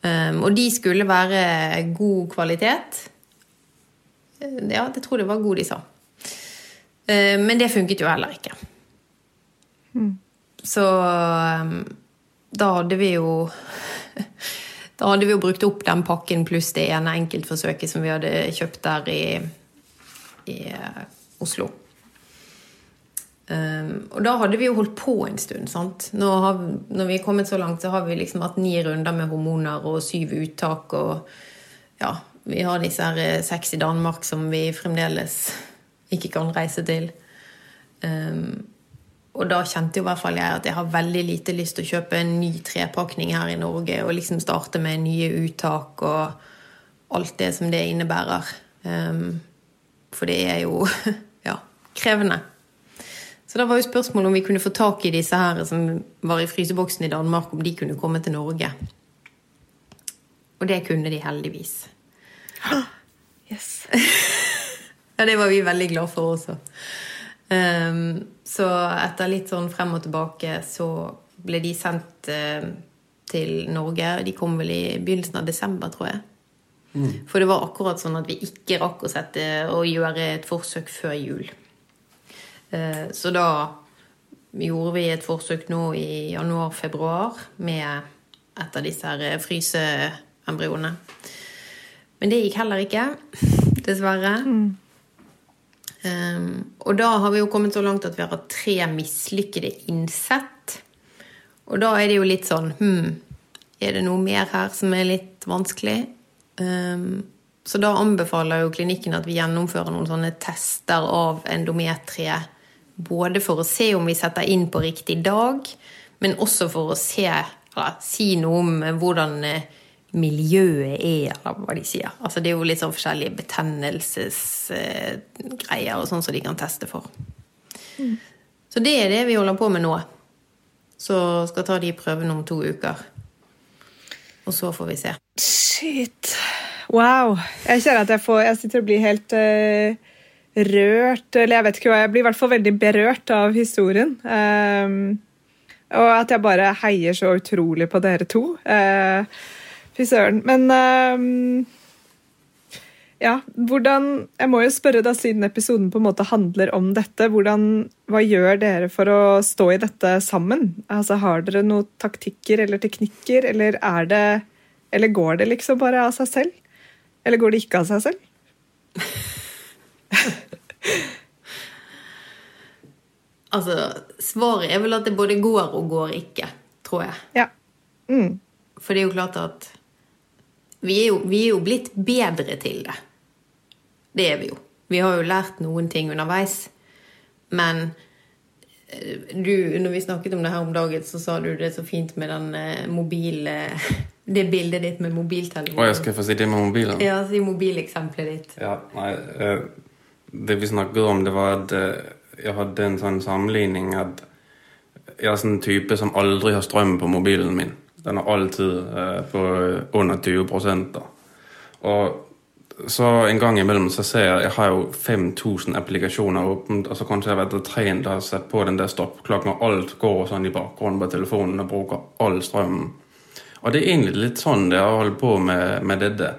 Um, og de skulle være god kvalitet. Eh, ja, jeg tror det var god, de sa. Uh, men det funket jo heller ikke. Mm. Så um, da hadde vi jo Da hadde vi jo brukt opp den pakken pluss det ene enkeltforsøket som vi hadde kjøpt der i, i eh, Oslo. Um, og da hadde vi jo holdt på en stund. sant? Nå har, når vi er kommet så langt, så har vi liksom hatt ni runder med hormoner og syv uttak. Og ja, vi har disse her eh, seks i Danmark som vi fremdeles ikke kan reise til. Um, og da kjente jo i hvert fall jeg at jeg har veldig lite lyst til å kjøpe en ny trepakning her i Norge og liksom starte med nye uttak og alt det som det innebærer. Um, for det er jo ja, krevende. Så da var jo spørsmålet om vi kunne få tak i disse her som var i fryseboksen i Danmark, om de kunne komme til Norge. Og det kunne de heldigvis. Yes. ja, det var vi veldig glad for også. Um, så etter litt sånn frem og tilbake så ble de sendt uh, til Norge. De kom vel i begynnelsen av desember, tror jeg. Mm. For det var akkurat sånn at vi ikke rakk å sette og gjøre et forsøk før jul. Uh, så da gjorde vi et forsøk nå i januar-februar med et av disse her fryseembryoene. Men det gikk heller ikke, dessverre. Mm. Um, og da har vi jo kommet så langt at vi har hatt tre mislykkede innsett. Og da er det jo litt sånn Hm, er det noe mer her som er litt vanskelig? Um, så da anbefaler jo klinikken at vi gjennomfører noen sånne tester av endometriet. Både for å se om vi setter inn på riktig dag, men også for å se, eller, si noe om hvordan eh, miljøet er, eller hva de sier. Altså, det er jo litt sånn forskjellige betennelsesgreier og sånn som de kan teste for. Mm. Så det er det vi holder på med nå. Så skal ta de prøvene om to uker. Og så får vi se. Shit. Wow. Jeg kjenner at jeg, får, jeg sitter og blir helt uh, rørt. Eller jeg vet ikke hva, jeg blir i hvert fall veldig berørt av historien. Um, og at jeg bare heier så utrolig på dere to. Uh, Fy søren. Men uh, ja, hvordan Jeg må jo spørre, da, siden episoden på en måte handler om dette, hvordan, hva gjør dere for å stå i dette sammen? Altså, Har dere noen taktikker eller teknikker, eller er det Eller går det liksom bare av seg selv? Eller går det ikke av seg selv? altså, svaret er vel at det både går og går ikke, tror jeg. Ja. Mm. For det er jo klart at vi er, jo, vi er jo blitt bedre til det. Det er vi jo. Vi har jo lært noen ting underveis. Men eh, du, når vi snakket om det her om dagen, så sa du det så fint med den uh, mobile Det bildet ditt med mobiltelefonen. Å, jeg skal få si det med mobilen? Ja, si mobileksempelet ditt. Ja, nei, Det vi snakket om, det var at jeg hadde en sånn sammenligning at jeg er sånn type som aldri har strøm på mobilen min. Den er alltid eh, på under 20 da. Og så en gang imellom så ser jeg jeg har jo 5000 applikasjoner åpent. og så kanskje jeg vet at trent har sett på den der stoppklokken, og alt går sånn i bakgrunnen på telefonen og bruker all strømmen. Og det er egentlig litt sånn det har holdt på med, med dette.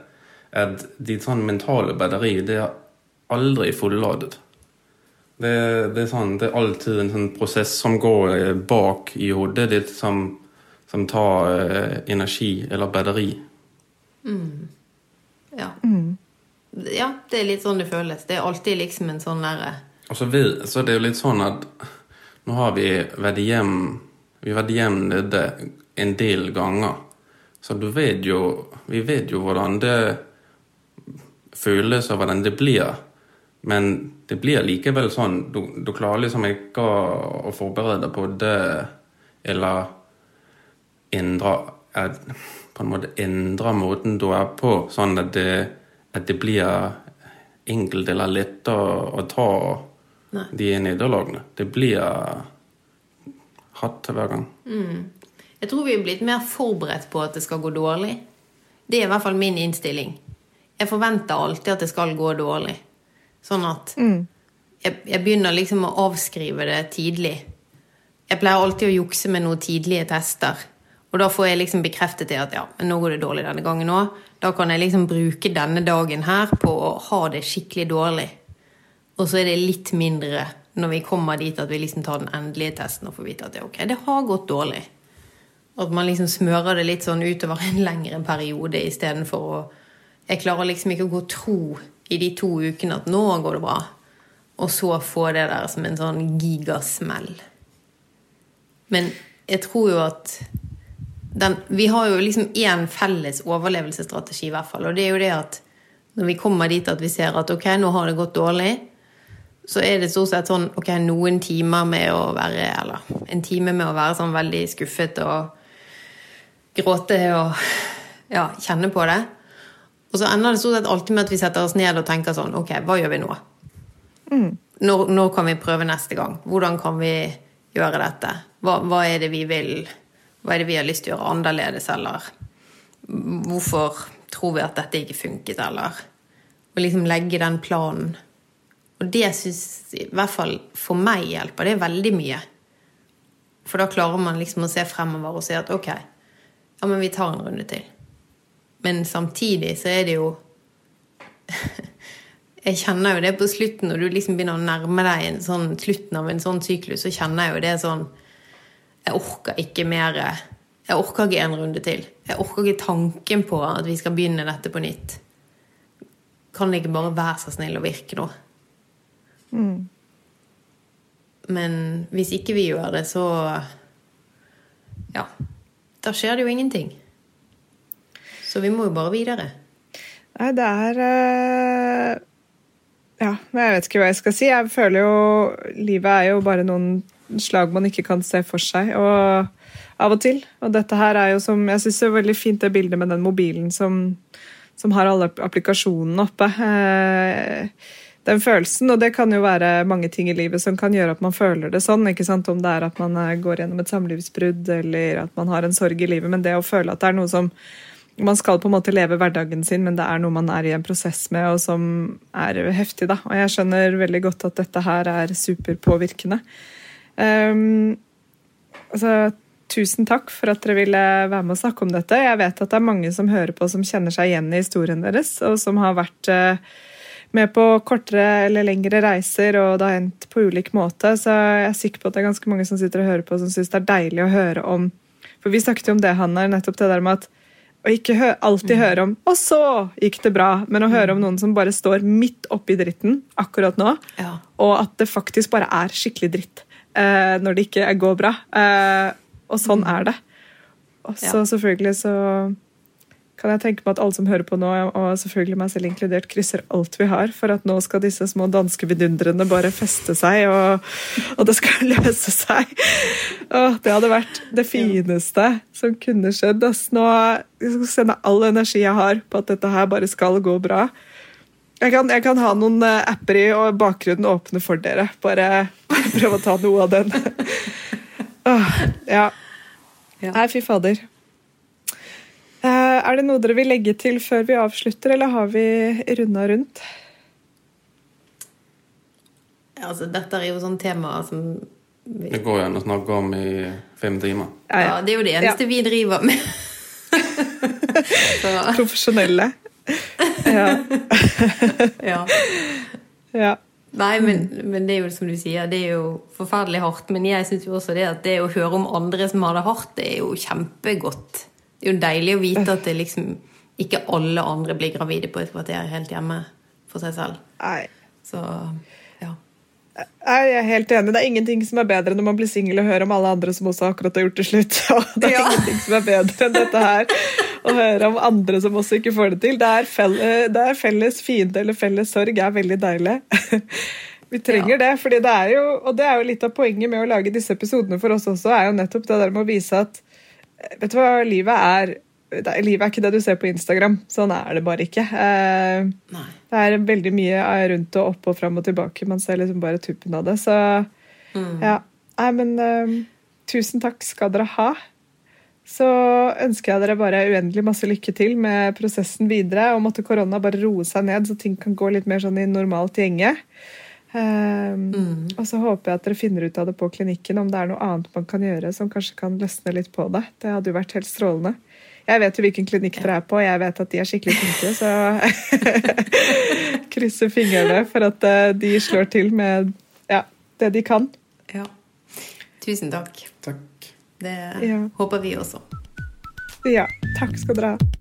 At de sånn mentale batteri, det er aldri fulladet. Det, det, er sånn, det er alltid en sånn prosess som går eh, bak i hodet ditt, som som tar eh, energi eller batteri. Mm. Ja. Mm. Ja, det er litt sånn det føles. Det er alltid liksom en sånn derre Og så, så det er jo litt sånn at nå har vi vært hjem Vi har vært hjem nede en del ganger. Så du vet jo Vi vet jo hvordan det føles, og hvordan det blir. Men det blir likevel sånn Du, du klarer liksom ikke å, å forberede på det, eller endre På en måte endre måten du er på, sånn at det, at det blir enkelt eller lett å ta Nei. de nederlagene. Det blir hatt hver gang. Mm. Jeg tror vi er blitt mer forberedt på at det skal gå dårlig. Det er i hvert fall min innstilling. Jeg forventer alltid at det skal gå dårlig. Sånn at mm. jeg, jeg, begynner liksom å avskrive det tidlig. Jeg pleier alltid å jukse med noen tidlige tester. Og da får jeg liksom bekreftet det at ja, nå går det dårlig denne gangen òg. Da kan jeg liksom bruke denne dagen her på å ha det skikkelig dårlig. Og så er det litt mindre når vi kommer dit at vi liksom tar den endelige testen og får vite at ja, ok, det har gått dårlig. At man liksom smører det litt sånn utover en lengre periode istedenfor å Jeg klarer liksom ikke å gå tro i de to ukene at nå går det bra, og så få det der som en sånn gigasmell. Men jeg tror jo at den, Vi har jo liksom én felles overlevelsesstrategi, i hvert fall. Og det er jo det at når vi kommer dit at vi ser at ok, nå har det gått dårlig, så er det stort sett sånn ok, noen timer med å være Eller en time med å være sånn veldig skuffet og gråte og ja, kjenne på det. Og så ender det stort sett alltid med at vi setter oss ned og tenker sånn Ok, hva gjør vi nå? Når, når kan vi prøve neste gang? Hvordan kan vi gjøre dette? Hva, hva er det vi vil Hva er det vi har lyst til å gjøre annerledes, eller hvorfor tror vi at dette ikke funket, eller Å liksom legge den planen. Og det syns i hvert fall for meg hjelper. Det er veldig mye. For da klarer man liksom å se fremover og si at ok, ja, men vi tar en runde til. Men samtidig så er det jo Jeg kjenner jo det på slutten, når du liksom begynner å nærme deg sånn, slutten av en sånn syklus, så kjenner jeg jo det sånn Jeg orker ikke mer Jeg orker ikke en runde til. Jeg orker ikke tanken på at vi skal begynne dette på nytt. Kan det ikke bare være så snill å virke nå? Men hvis ikke vi gjør det, så Ja. Da skjer det jo ingenting. Så vi må jo bare videre. Nei, det er eh, Ja, jeg vet ikke hva jeg skal si. Jeg føler jo Livet er jo bare noen slag man ikke kan se for seg. Og av og til. Og dette her er jo som Jeg syns det er veldig fint det bildet med den mobilen som, som har alle applikasjonene oppe. Eh, den følelsen, og det kan jo være mange ting i livet som kan gjøre at man føler det sånn. ikke sant? Om det er at man eh, går gjennom et samlivsbrudd eller at man har en sorg i livet. Men det å føle at det er noe som man skal på en måte leve hverdagen sin, men det er noe man er i en prosess med, og som er heftig. da. Og jeg skjønner veldig godt at dette her er superpåvirkende. Um, altså, tusen takk for at dere ville være med og snakke om dette. Jeg vet at det er mange som hører på som kjenner seg igjen i historien deres, og som har vært uh, med på kortere eller lengre reiser, og det har endt på ulik måte. Så jeg er sikker på at det er ganske mange som sitter og hører på, som syns det er deilig å høre om For vi snakket jo om det, Hanna, nettopp det der med at å ikke hø alltid høre om 'og så gikk det bra', men å høre om noen som bare står midt oppi dritten akkurat nå, Ja. og at det faktisk bare er skikkelig dritt eh, når det ikke går bra. Eh, og sånn er det. Og så selvfølgelig så kan jeg tenke meg at alle som hører på nå, og selvfølgelig meg selv inkludert, krysser alt vi har for at nå skal disse små danske vidundrene bare feste seg, og, og det skal løse seg. Åh, det hadde vært det fineste som kunne skjedd. ass. Nå jeg skal sende all energi jeg har på at dette her bare skal gå bra. Jeg kan, jeg kan ha noen eh, apper i og bakgrunnen åpne for dere. Bare, bare prøve å ta noe av den. oh, ja. Ja. Nei, fy fader. Eh, er det noe dere vil legge til før vi avslutter, eller har vi runda rundt? Altså, dette er jo sånn tema som vi, Det går jo an å snakke om i fem timer. ja, Det er jo det eneste vi driver med. Profesjonelle. Ja. ja. ja. Nei, men, men det er jo som du sier, det er jo forferdelig hardt. Men jeg syns jo også det at det å høre om andre som har det hardt, det er jo kjempegodt. Det er jo deilig å vite at det liksom ikke alle andre blir gravide på et kvarter helt hjemme for seg selv. Nei. Så. Jeg er helt enig. Det er ingenting som er bedre når man blir singel og hører om alle andre som også akkurat har gjort det slutt. Og det er Ja. ingenting som er bedre enn dette her. Å høre om andre som også ikke får det til. Det er, felles, det er felles fiende eller felles sorg er veldig deilig. Vi trenger det, fordi det er jo, og det er jo litt av poenget med å lage disse episodene for oss også, er jo nettopp det der med å vise at Vet du hva, livet er er- Livet er ikke det du ser på Instagram. Sånn er det bare ikke. Eh, det er veldig mye rundt og opp og fram og tilbake. Man ser liksom bare tuppen av det. Så ja. Nei, men eh, tusen takk skal dere ha. Så ønsker jeg dere bare uendelig masse lykke til med prosessen videre. Og måtte korona bare roe seg ned, så ting kan gå litt mer sånn i normalt gjenge. Um, Og så håper jeg at dere finner ut av det på klinikken, om det er noe annet man kan gjøre som kanskje kan løsne litt på det. Det hadde jo vært helt strålende. Jeg vet jo hvilken klinikk dere er på, og jeg vet at de er skikkelig flinke, så krysser fingrene for at eh, de slår til med ja, det de kan. ja. Tusen takk. Takk. Det Ja. håper vi også. Ja, takk skal dere ha.